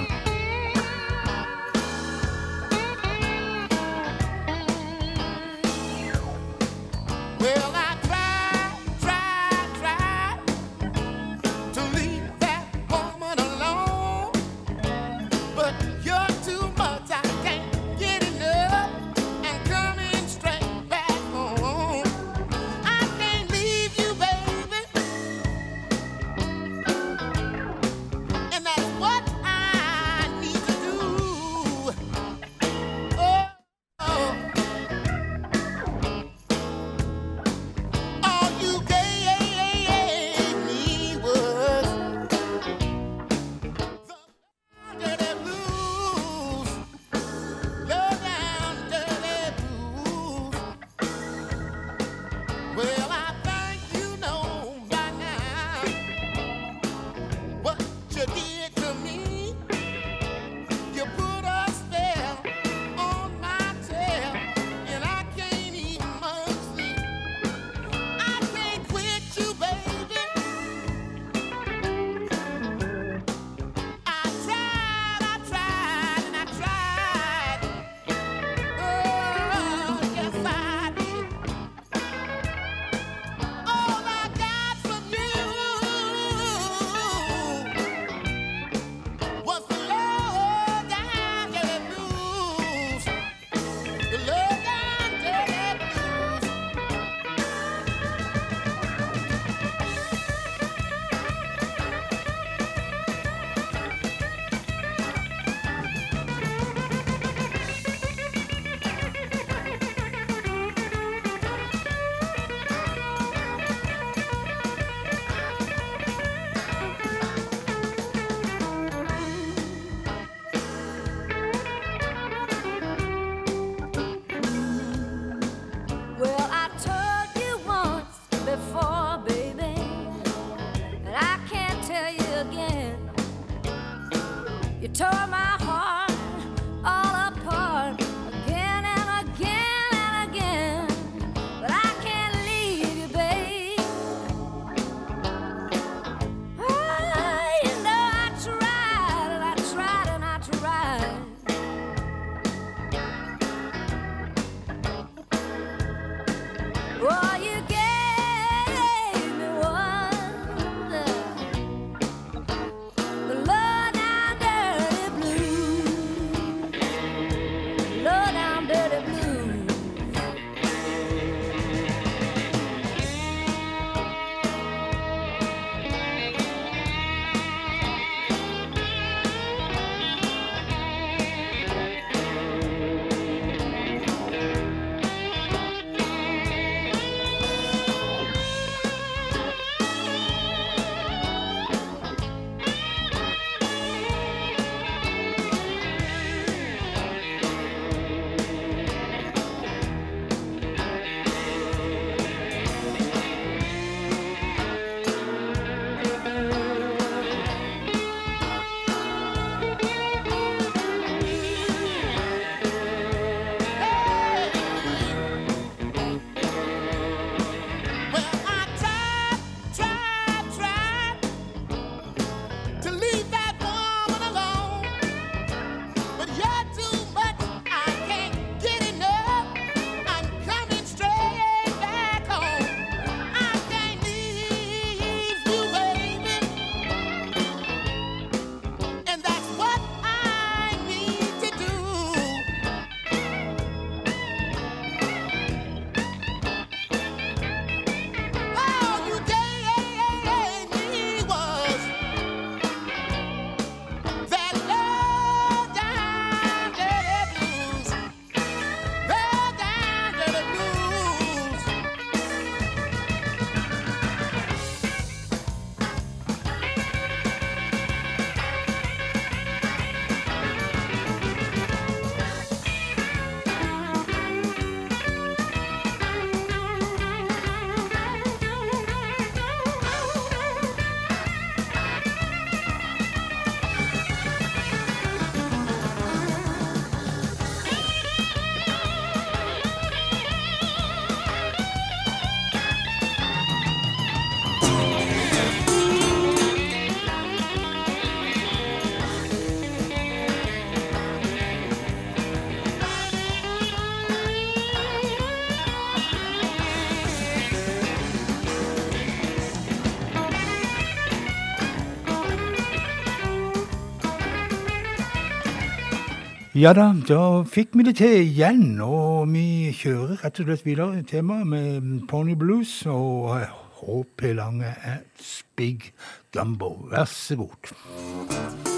Ja da, da fikk vi det til igjen, og vi kjører rett og slett videre i temaet med Pony Blues og HP Lange at Big Gumbo. Vær så god.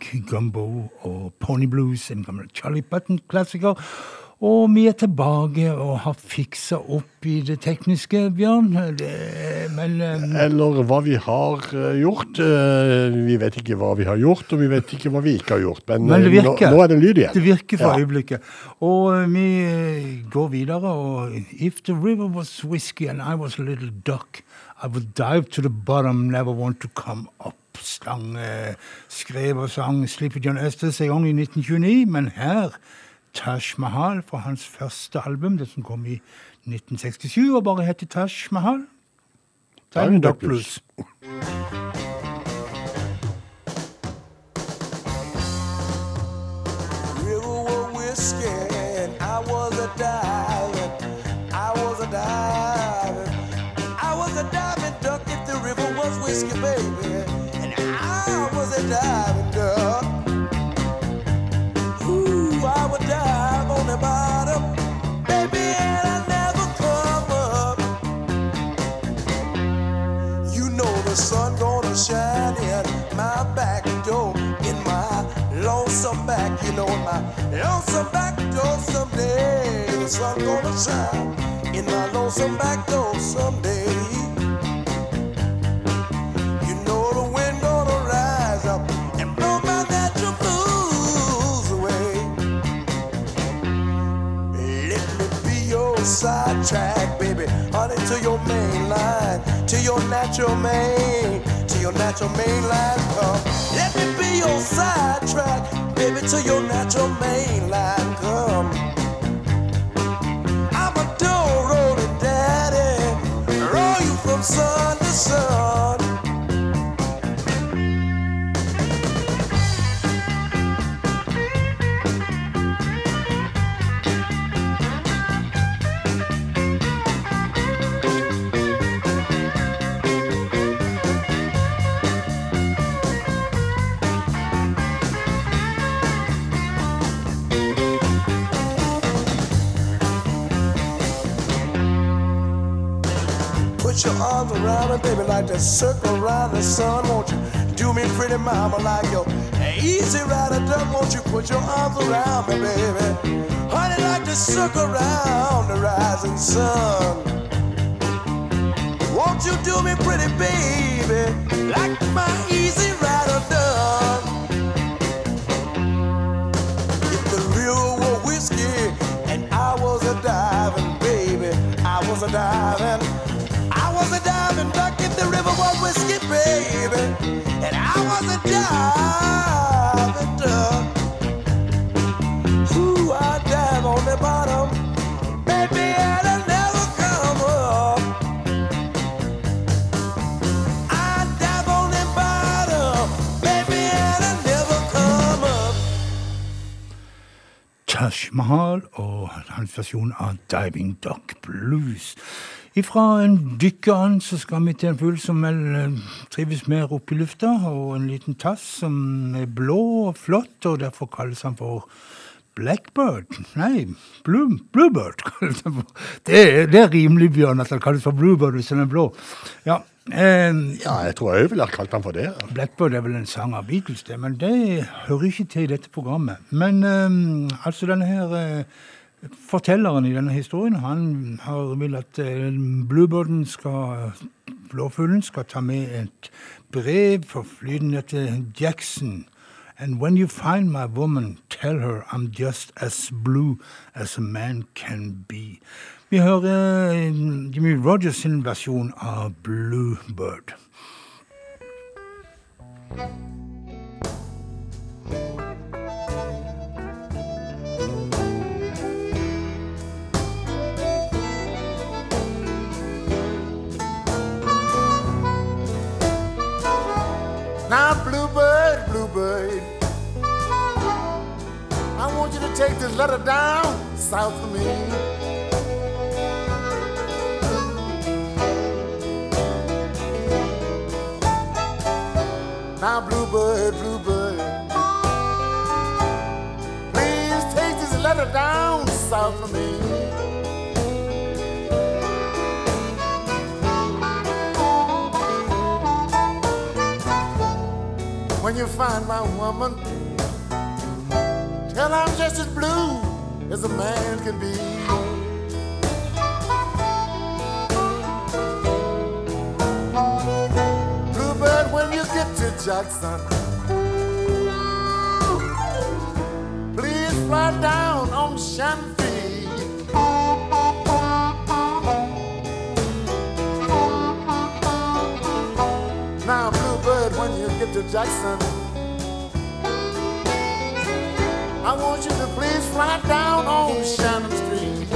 Big Gumbo og Pony Blues, en gammel Charlie Button-klassiker. Og vi er tilbake og har fiksa opp i det tekniske, Bjørn. Det, men eh, Eller hva vi har eh, gjort. Eh, vi vet ikke hva vi har gjort, og vi vet ikke hva vi ikke har gjort. Men, Men eh. Nå, nå er det lyd igjen. Det virker for Ja. øyeblikket. Og vi går videre, og If the river was whiskey and I was a little duck, I would dive to the bottom, never want to come up. Mustang eh, skrev og sang 'Slipper John Østers' en gang i 1929, men her Taj Mahal fra hans første album, det som kom i 1967 og bare heter Taj Mahal. Tandak Plus. River were whiskey and I was a dive. Lonesome back door someday. The sun gonna shine in my lonesome back door someday. You know the wind gonna rise up and blow my natural blues away. Let me be your sidetrack, baby, honey, to your main line, to your natural main, to your natural main line. Come, let me be your sidetrack, baby, to your natural main line. Come. Put your arms around me, baby, like the circle around the sun. Won't you do me pretty mama like your easy rider duck? Won't you put your arms around me, baby? Honey, like the circle around the rising sun. Won't you do me pretty, baby, like my Mahal og hans versjon av Diving Duck Blues. Ifra en dykkeand så skal vi til en fugl som vel eh, trives mer oppe i lufta, og en liten tass som er blå og flott, og derfor kalles han for Blackbird. Nei, Blue, Bluebird. Det er, det er rimelig, Bjørn, at han kalles for Bluebird hvis han er blå. Ja, eh, Ja, jeg tror jeg ville ha kalt ham for det. Blackbird er vel en sang av Beatles, det, men det hører ikke til i dette programmet. Men eh, altså denne her eh, fortelleren i denne historien, han har vil at eh, Bluebirden skal, blåfuglen skal ta med et brev for flyden til Jackson. And when you find my woman, tell her I'm just as blue as a man can be. Vi hører eh, Jimmy Rogers sin versjon av Bluebird. Now, Bluebird, Bluebird, I want you to take this letter down south of me. Now, Bluebird, Bluebird, please take this letter down south of me. When you find my woman, tell I'm just as blue as a man can be. Bluebird, when you get to Jackson, please fly down on Shanty. Now, Bluebird, when you get to Jackson, I want you to please fly down on Shannon Street.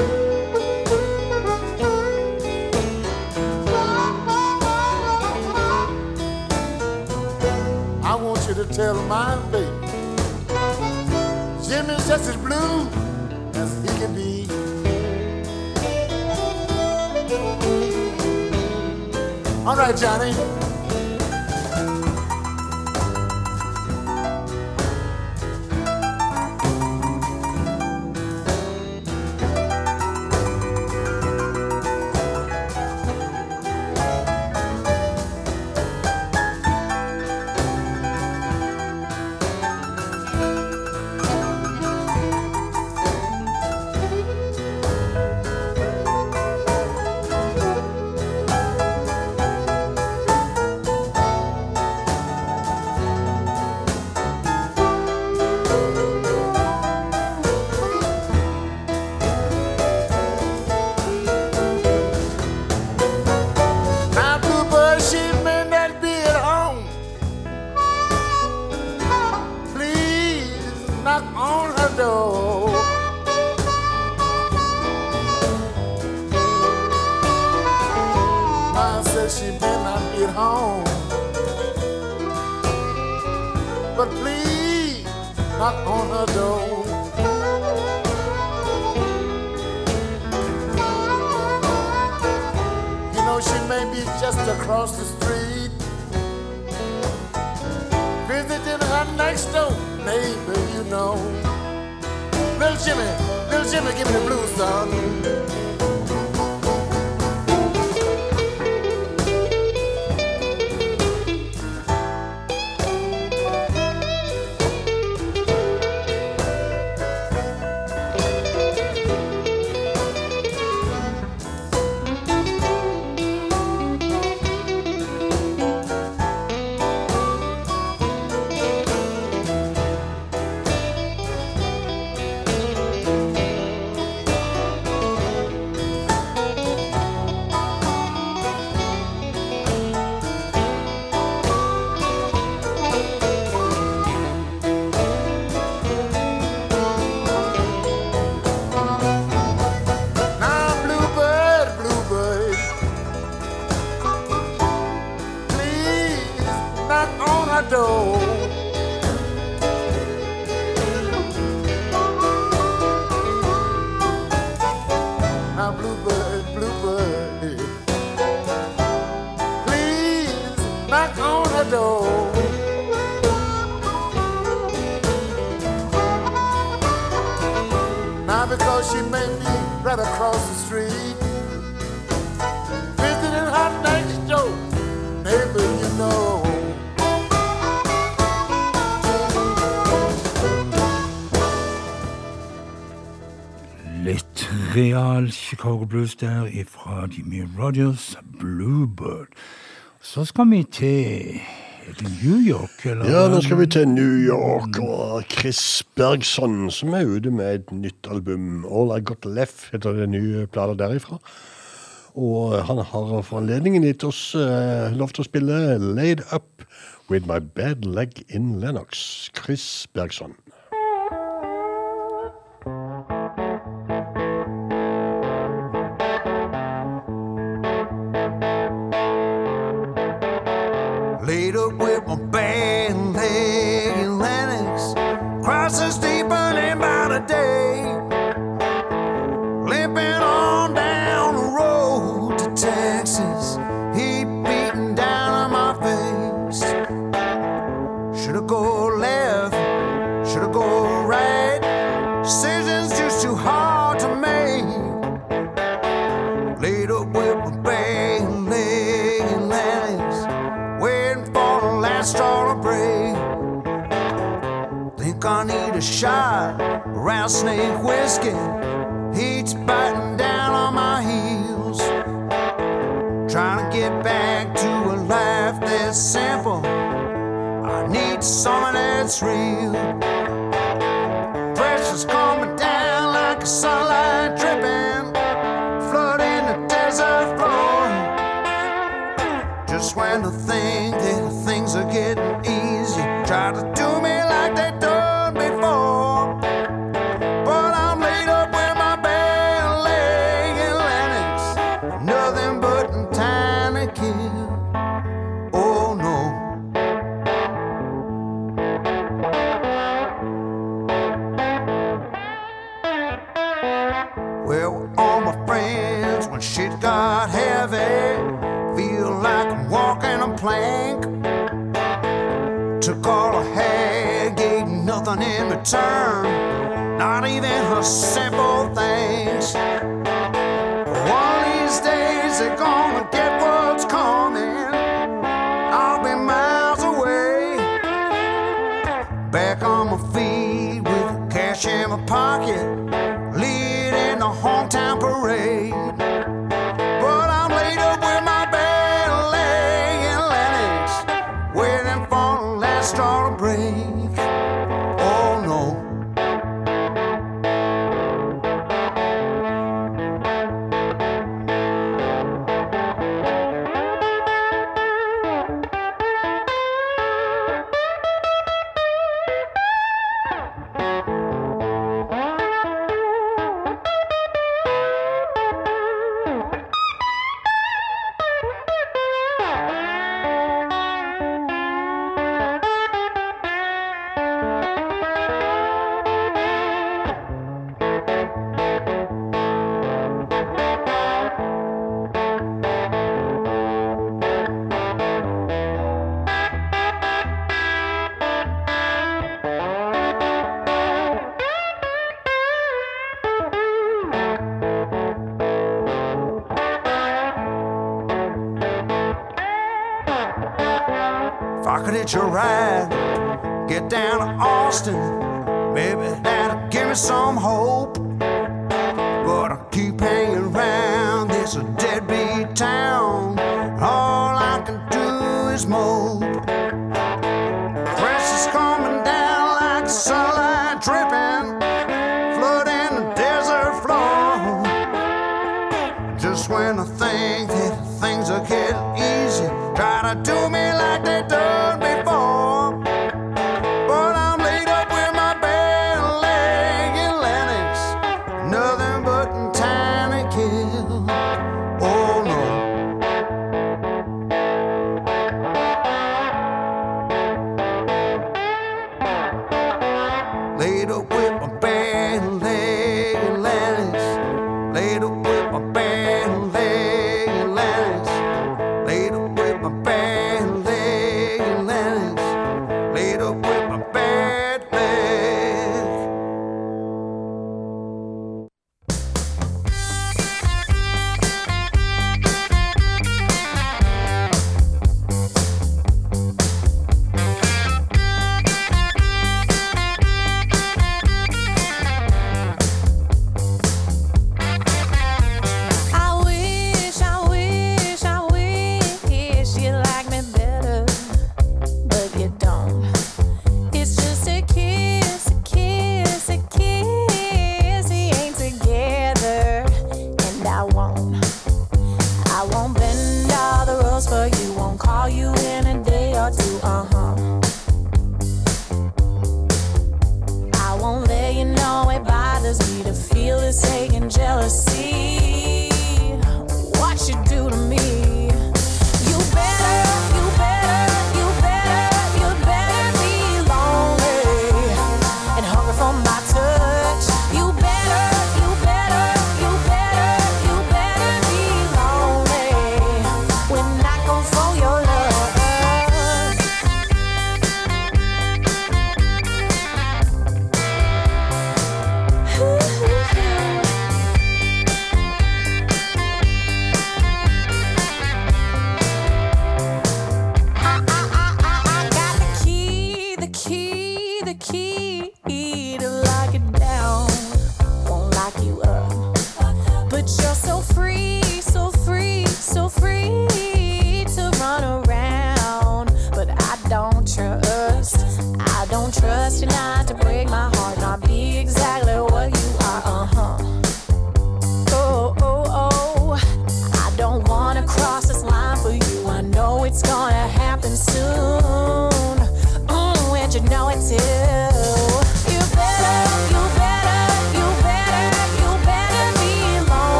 I want you to tell my baby Jimmy's just as blue as he can be. All right, Johnny. real Chicago Blues der fra Jimmy Rogers, 'Bluebird'. Så skal vi til New York, eller? Ja, nå skal vi til New York og Chris Bergson, som er ute med et nytt album. 'All I Got Left' heter det nye plata derifra. Og han har for anledningen gitt oss eh, lov til å spille 'Laid Up With My Bad Leg In Lennox'. Chris Bergson. something that's real. Pressure's coming down like a sunlight dripping, flooding the desert floor. Just when I think that things are getting easy.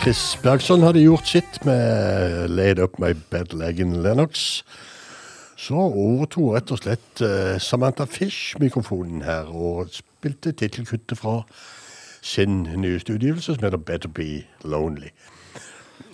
Chris Bergson hadde gjort sitt med 'Laid Up My Bed Leggen Lennox'. Så overtok rett og slett eh, Samantha Fish mikrofonen her og spilte tittelkuttet fra sin nyeste utgivelse som heter 'Better Be Lonely'.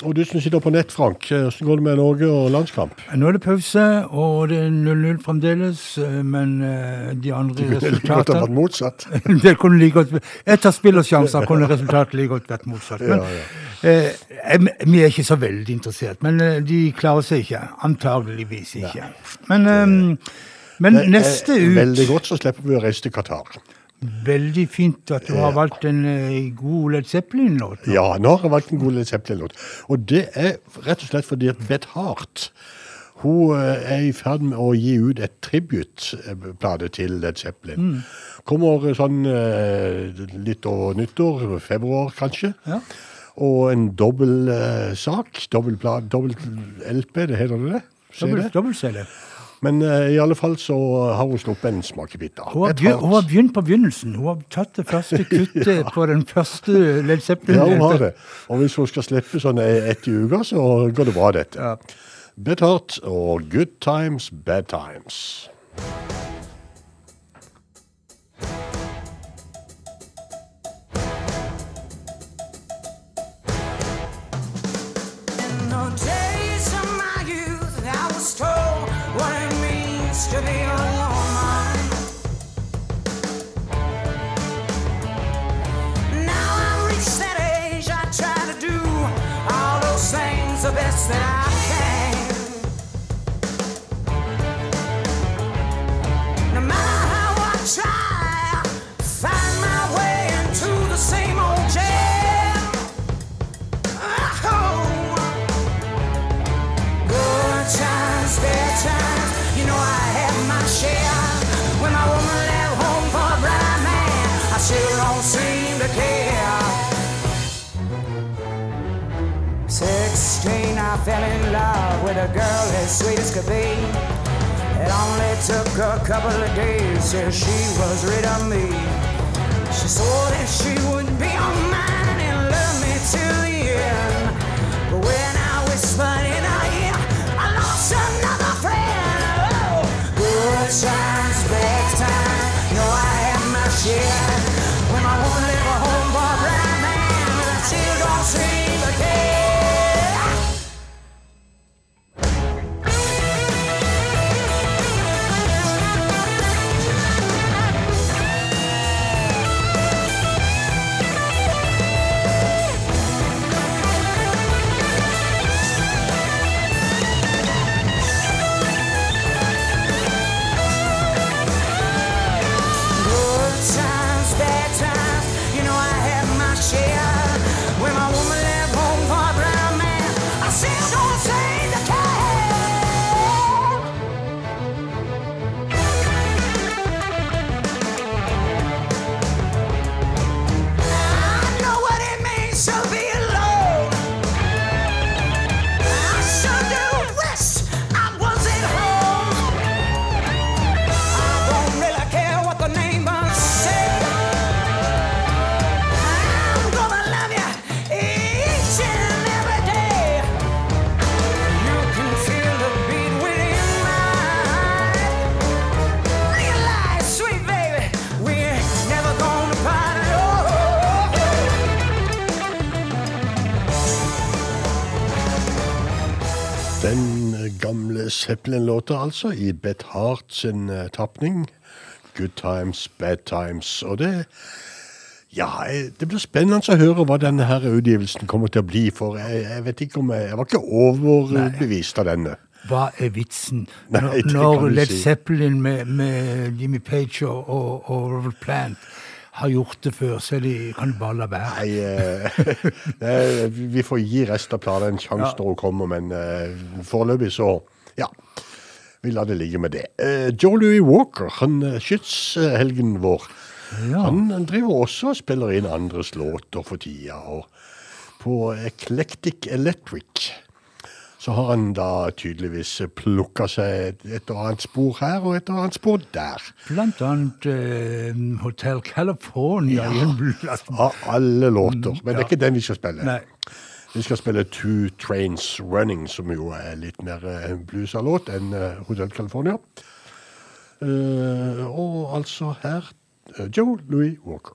Og du som sitter på nett, Frank, hvordan går det med Norge og landskamp? Nå er det pause, og det er 0-0 fremdeles, eh, men eh, de andre resultatene Det kunne like godt vært motsatt. det kunne like godt Etter spillersjanser kunne resultatet like godt vært motsatt. Men Ja, eh, vi er ikke så veldig interessert. Men eh, de klarer seg ikke. Antageligvis ikke. Men, eh, men neste ut Veldig godt, så slipper vi å reise til Qatar. Veldig fint at du har valgt en eh, god Led Zeppelin-låt. Ja, nå har jeg valgt en god Led Zeppelin-låt. Og det er rett og slett fordi at Beth Hart hun eh, er i ferd med å gi ut et tribute-plate til Led Zeppelin. Kommer sånn eh, litt over nyttår, februar kanskje. Ja. Og en dobbel eh, sak, dobbel, LP, det heter det det? Dobbel- CD? Men uh, i alle fall så har hun sluppet en smakebit. da. Hun har, Beth hun har begynt på begynnelsen. Hun har tatt det første kuttet på den første Led Zeppelin. Ja, hun har det. Og hvis hun skal slippe sånn ett i uka, så går det bra, dette. Ja. Hart og Good Times, Bad Times. Fell in love with a girl as sweet as could be. It only took a couple of days till she was rid of me. She swore that she would be all mine and love me till the end. But when I whispered in her ear, I lost another friend. Oh, good times, bad times, know I had my share. Gamle Zeppelin-låter, altså, i Beth Hart sin uh, tapning. Good times, bad times. Og det Ja, det blir spennende å høre hva denne her utgivelsen kommer til å bli. For jeg, jeg vet ikke om jeg Jeg var ikke overbevist av denne. Hva er vitsen Nei, når, Led si. Zeppelin med, med Jimmy Page og, og, og Robert Plant har gjort det før, så de, kan bare la være. Nei, eh, eh, vi får gi resten av planen en sjanse Ja. når hun kommer, men eh, foreløpig så Ja. Vi lar det ligge med det. Eh, Joe Louis Walker, han eh, skytshelgen vår, Ja. han driver også og spiller inn andres låter for tida. Og på Eclectic Electric så har han da tydeligvis plukka seg et, og annet spor her og et og annet spor der. Blant annet eh, Hotel California. Ja, Av alle låter. Men det er ikke den vi skal spille. Nei. Vi skal spille Two Trains Running, som jo er litt mer eh, bluesa låt enn eh, Hotel California. Uh, og altså her Joe Louis Walker.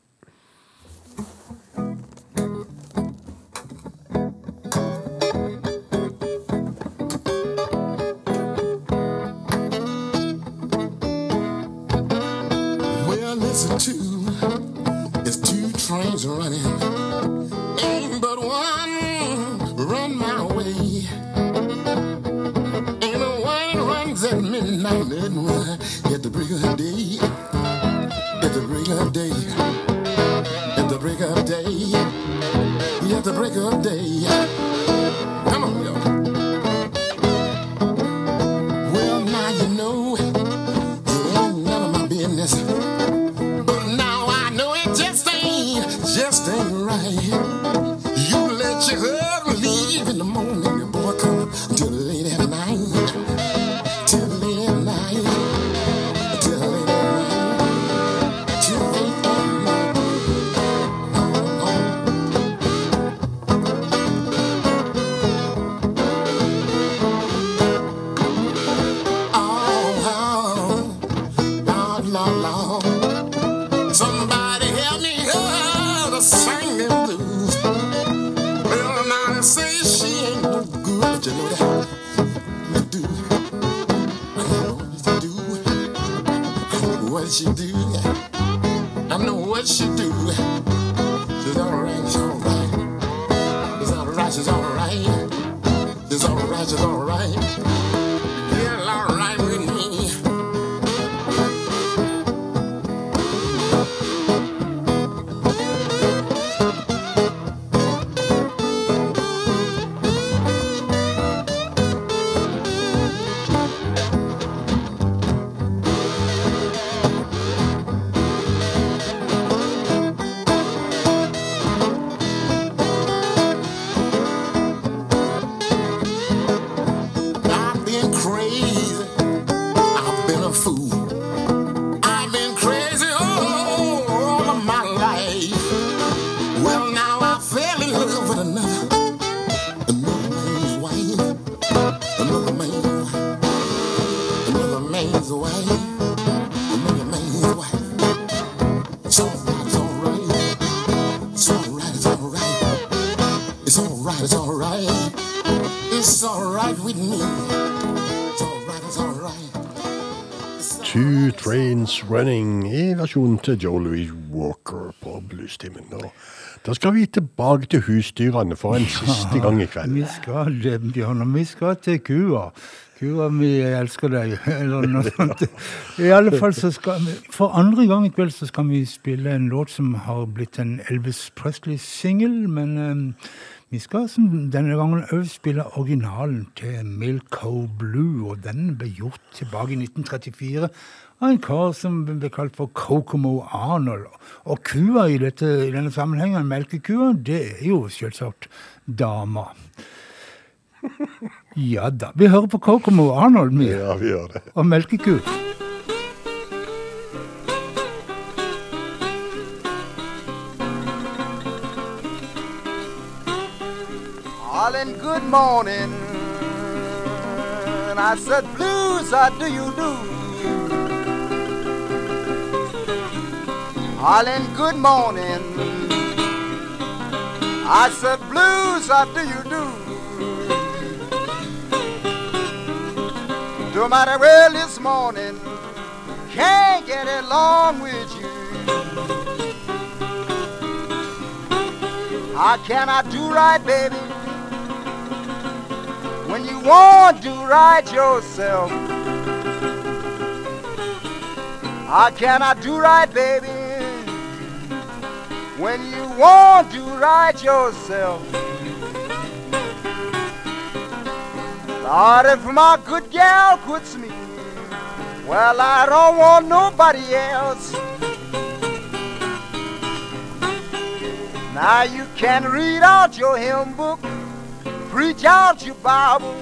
Trains running. Ain't but one run my way. Ain't no one runs at midnight, run at the break of day. At the break of day. At the break of day. At the break of day. Running i versjonen til Joe Louis Walker på Bluestimen. Da skal vi tilbake til husdyrene for en siste gang i kveld. Vi skal det, Bjørn, og vi skal til kua. Kua mi, jeg elsker deg, eller noe sånt. I alle fall så skal vi, For andre gang i kveld så skal vi spille en låt som har blitt en Elvis Presley-singel, men um, vi skal denne gangen òg spille originalen til Milko Blue, og den ble gjort tilbake i 1934 av en kar som ble kalt for Kokomo Arnold. Og kua i, dette, i denne sammenhengen, melkekua, det er jo selvsagt dama. Ja da. Vi hører på Kokomo Arnold, vi. Ja, vi gjør det. Og melkeku. Darling, good morning. And I said, Blues, how do you do? Darling, good morning. I said, Blues, how do you do? No matter well this morning, can't get along with you. How can I do right, baby? When you won't do right yourself. How can I do right, baby? When you want to right yourself. Lord, if my good gal quits me, well, I don't want nobody else. Now you can read out your hymn book, preach out your Bible,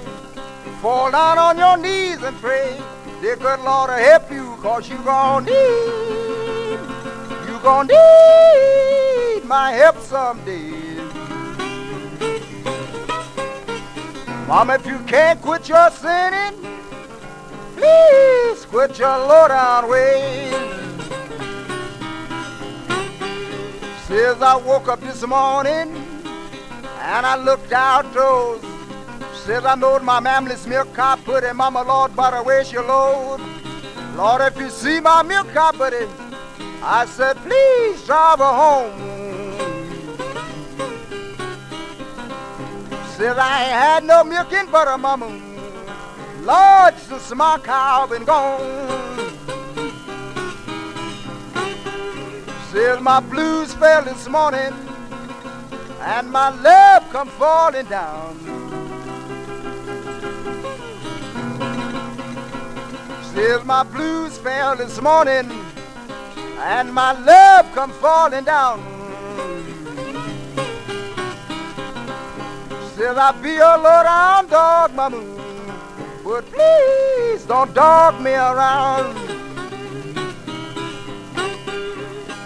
fall down on your knees and pray. Dear good Lord, to help you, cause you gon' need, you gon' need my help someday. Mama, if you can't quit your sinning, please quit your low down ways. Says I woke up this morning and I looked out those. Says I knowed my family's milk put in Mama Lord, but where's your load? Lord, if you see my milk cop put I said, please drive her home. Says I ain't had no milk and butter, mama. Lord, since my cow been gone. Says my blues fell this morning, and my love come falling down. Says my blues fell this morning, and my love come falling down. Says I be a low down dog, mama, but please don't dog me around.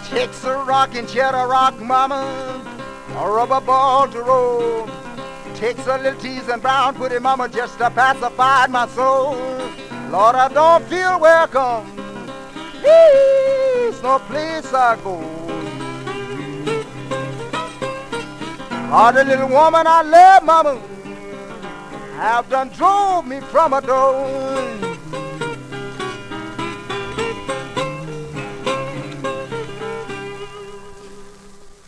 Takes a rocking chair to rock, mama, a rubber ball to roll. Takes a little tease and brown, it, mama, just to pacify my soul. Lord, I don't feel welcome. Please, no place I go. Oh, the little woman I love, mama, have done drove me from a door.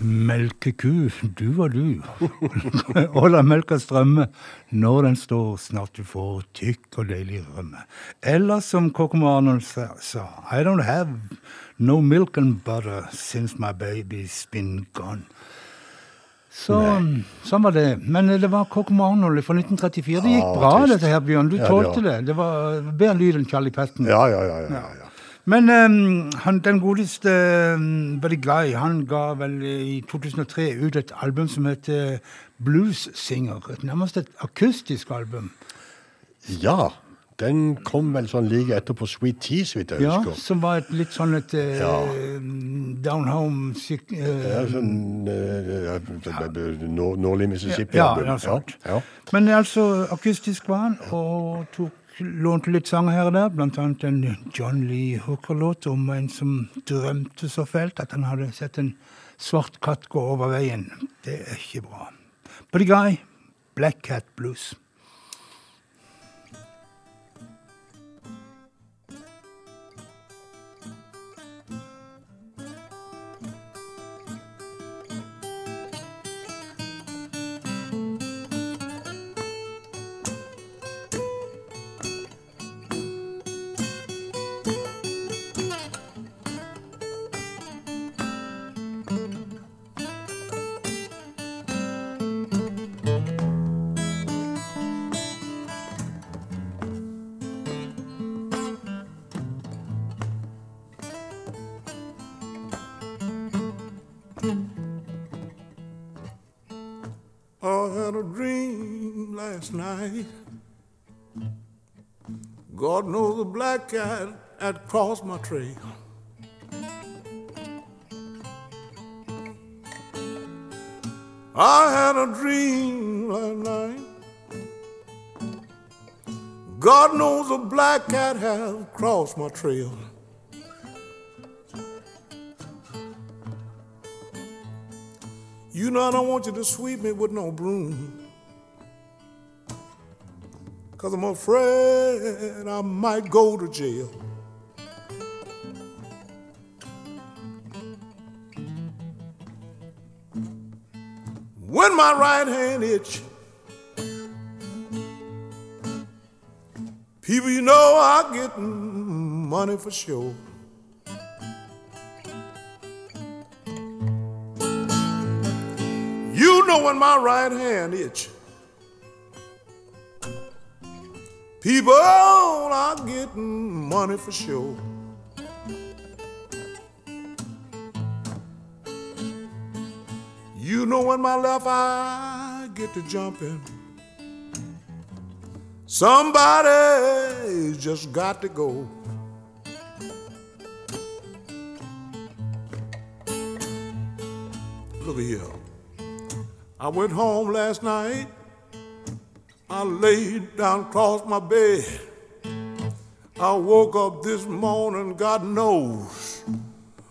Melkeku, du var du. og la melka strømme når den står, snart du får tykk og deilig rømme. Eller som Kokomo Arnold sa, I don't have no milk and butter since my baby's been gone. Så sånn var det. Men det var Kokomo Arnold fra 1934. Det gikk bra, trist. dette her, Bjørn. Du Ja, tålte det. Det var bedre lyd enn Charlie Patton. Ja, ja, ja. ja, ja, ja. Men um, han, den godeste um, Buddy Guy han ga vel i 2003 ut et album som heter Blues Singer. Et nærmest et akustisk album. Ja, den kom vel sånn like etterpå Sweet Tea, så vidt jeg Ja, husker. Som var et litt sånn et uh, Ja. down home syk, eh, Ja, sånn uh, Nordlig Mississippi. Ja, ja, sant. Ja, Men altså, akustisk var han, og tok, lånte litt sanger her og der, blant annet en John Lee Hooker-låt om en som drømte så fælt at han hadde sett en svart katt gå over veien. Det er ikke bra. Buddy Guy, Black Cat Blues. Cat had crossed my trail. I had a dream last night. God knows a black cat has crossed my trail. You know I don't want you to sweep me with no broom. Cause I'm afraid I might go to jail. When my right hand itch, people you know I get money for sure. You know when my right hand itch. People are getting money for sure. You know when my left eye get to jumping. Somebody just got to go. Look here. I went home last night. I laid down across my bed. I woke up this morning, God knows,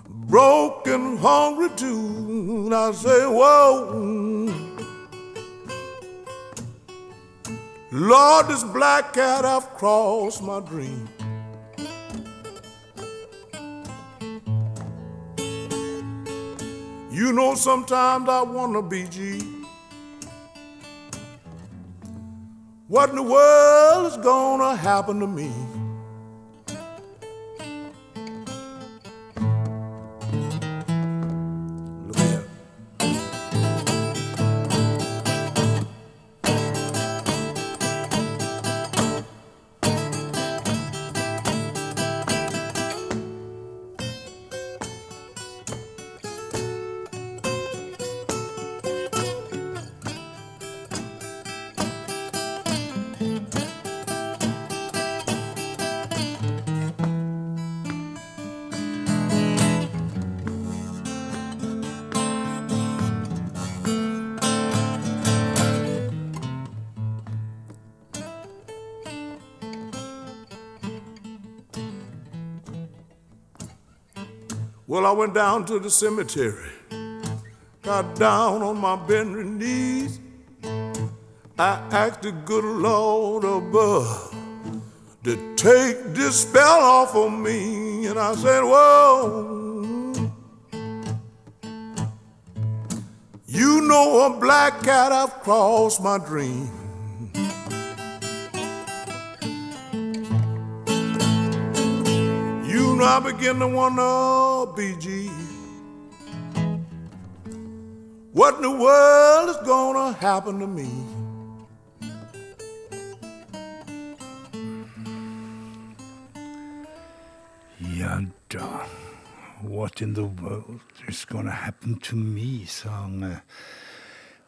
broken, hungry too. And I say, Whoa, Lord, this black cat I've crossed my dream. You know, sometimes I wanna be G. What in the world is gonna happen to me? Well, I went down to the cemetery, got down on my bending knees. I asked the good Lord above to take this spell off of me. And I said, Whoa, you know a black cat, I've crossed my dream. Know, I begin to wonder, BG, what in the world is gonna happen to me? Ja da. What in the world is gonna happen to me, eh,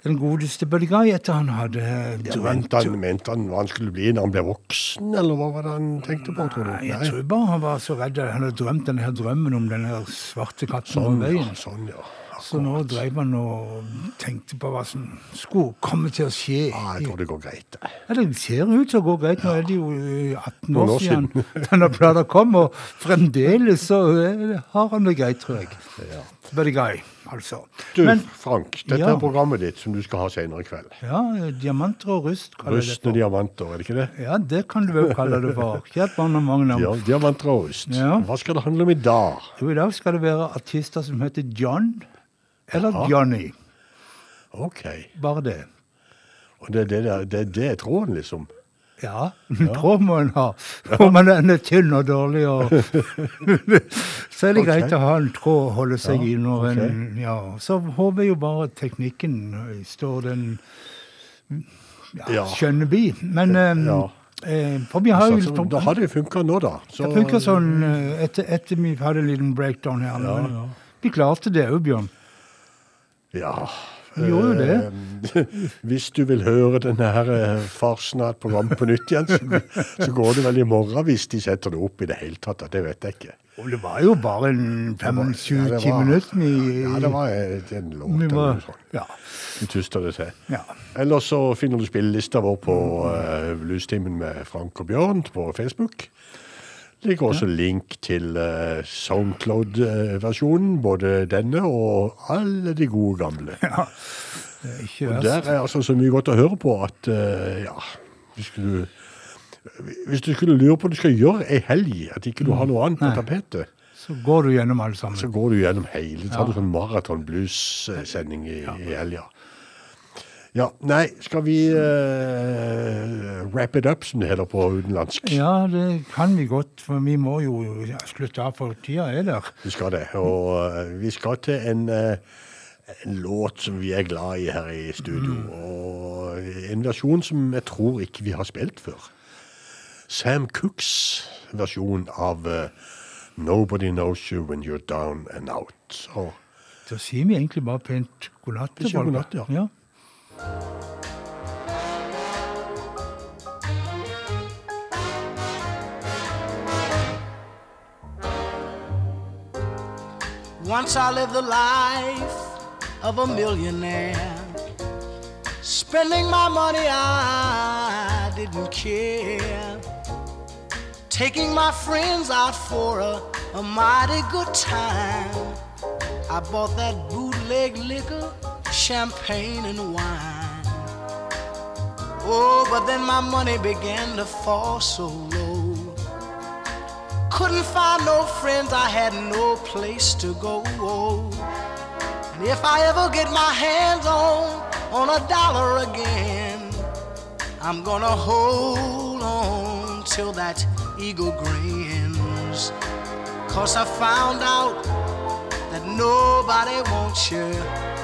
Den godeste Buddy etter han hadde drømt Ja, mente, han, mente han hva han skulle bli når han ble voksen, eller hva var det han tenkte på, tror du? Nei, jeg tror bare han var så redd. Han hadde drømt denne her drømmen om den svarte katten Sånn, over ja, veien. sånn, ja. Så nå drev han og tenkte på hva som skulle komme til å skje. Ja, jeg tror det går greit. Ja, det ser ut til å gå greit. Nå er det jo eh, 18 år år siden denne plata kom, og fremdeles så eh, har han det greit, tror jeg. Buddy Guy, altså. Du, Men- Frank, dette Ja. er programmet ditt som du skal ha senere i kveld. Ja, diamanter og rust Rustne diamanter, er det ikke det? Ja, det kan du vel kalle det for. Kjært barn mange navn. Ja, diamanter og rust. Ja. Hva skal det handle om i dag? Jo, I dag skal det være artister som heter John eller Aha. Johnny. Ok. Bare det. Og det, er det, det, det er tråden, liksom? Ja, tror må en ha. Om man er tynn og dårlig og Så er det greit å ha en tråd å holde seg Ja, i når okay. en Ja. Så håper jeg jo bare at teknikken står den ja, skjønne bi. Men Ja. eh, For vi har jo da har det funka nå, da. Så- Det funka sånn eh, etter, etter vi hadde en liten breakdown her. Ja, ja. Vi klarte det òg, Bjørn. Ja. Gjorde jo det. Eh, Hvis du vil høre denne her eh, farsen av et program på nytt igjen, så, går det vel i morgen hvis de setter det opp i det hele tatt. Det vet jeg ikke. Og det var jo bare en Ja, minutter I, Ja, det var eh, en låt eller noe sånt. Ja. Du tuster det til. Ja. Eller så finner du spillelista vår på uh, Lustimen med Frank og Bjørn på Facebook. Det ligger også link til uh, Soundcloud-versjonen, både denne og alle de gode gamle. Ikke Og der er altså så mye godt å høre på at uh, ja hvis du, hvis du skulle lure på hva du skal gjøre ei helg, at ikke du har noe annet på tapetet, Så går du gjennom alle sammen. så går du gjennom hele. Tar Ja. du sånn maraton blues-sending i, i helga. Ja, nei, skal vi uh, wrap it up, som det heter på utenlandsk? Ja, det kan vi godt, for vi må jo slutte av, for tida er der. Vi skal det. Og uh, vi skal til en, uh, en låt som vi er glad i her i studio. Og en versjon som jeg tror ikke vi har spilt før. Sam Cooks versjon av Nobody Knows You When You're Down and Out. Så Da sier vi egentlig bare pent god natt. Til folk. ja. Once I lived the life of a millionaire. Spending my money, I didn't care. Taking my friends out for a, a mighty good time. I bought that bootleg liquor, champagne, and wine. Oh, but then my money began to fall so low. Couldn't find no friends, I had no place to go. And if I ever get my hands on on a dollar again, I'm gonna hold on till that eagle grins. Cause I found out that nobody wants you.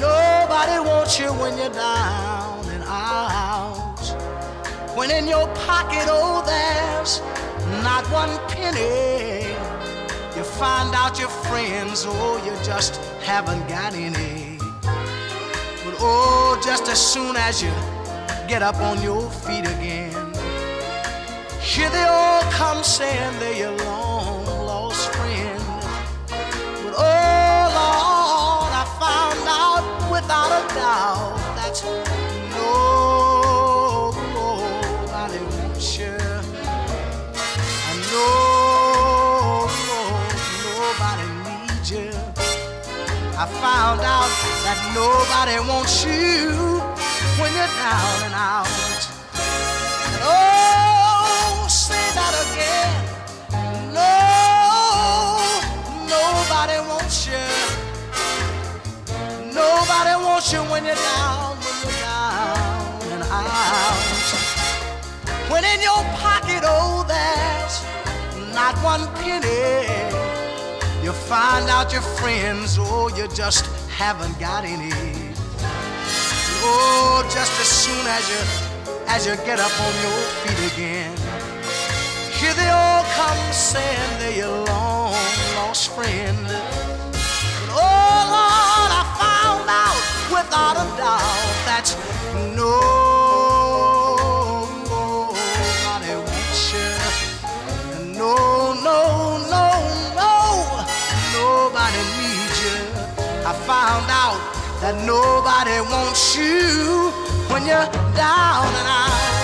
Nobody wants you when you're down and out. When in your pocket, oh, there's not one penny. You find out your friends, oh, you just haven't got any. But oh, just as soon as you get up on your feet again, here they all come saying they're your without a doubt that nobody wants you. I know nobody needs you. I found out that nobody wants you when you're down and out. Oh, say that again. No, nobody wants you. Nobody wants you when you're down, when you're down and out. When in your pocket, oh, there's not one penny. You find out your friends, oh, you just haven't got any. Oh, just as soon as you as you get up on your feet again, here they all come saying they're your long lost friend. But oh Lord, without a doubt that no nobody wants you. No, no, no, no, nobody needs you. I found out that nobody wants you when you're down and out.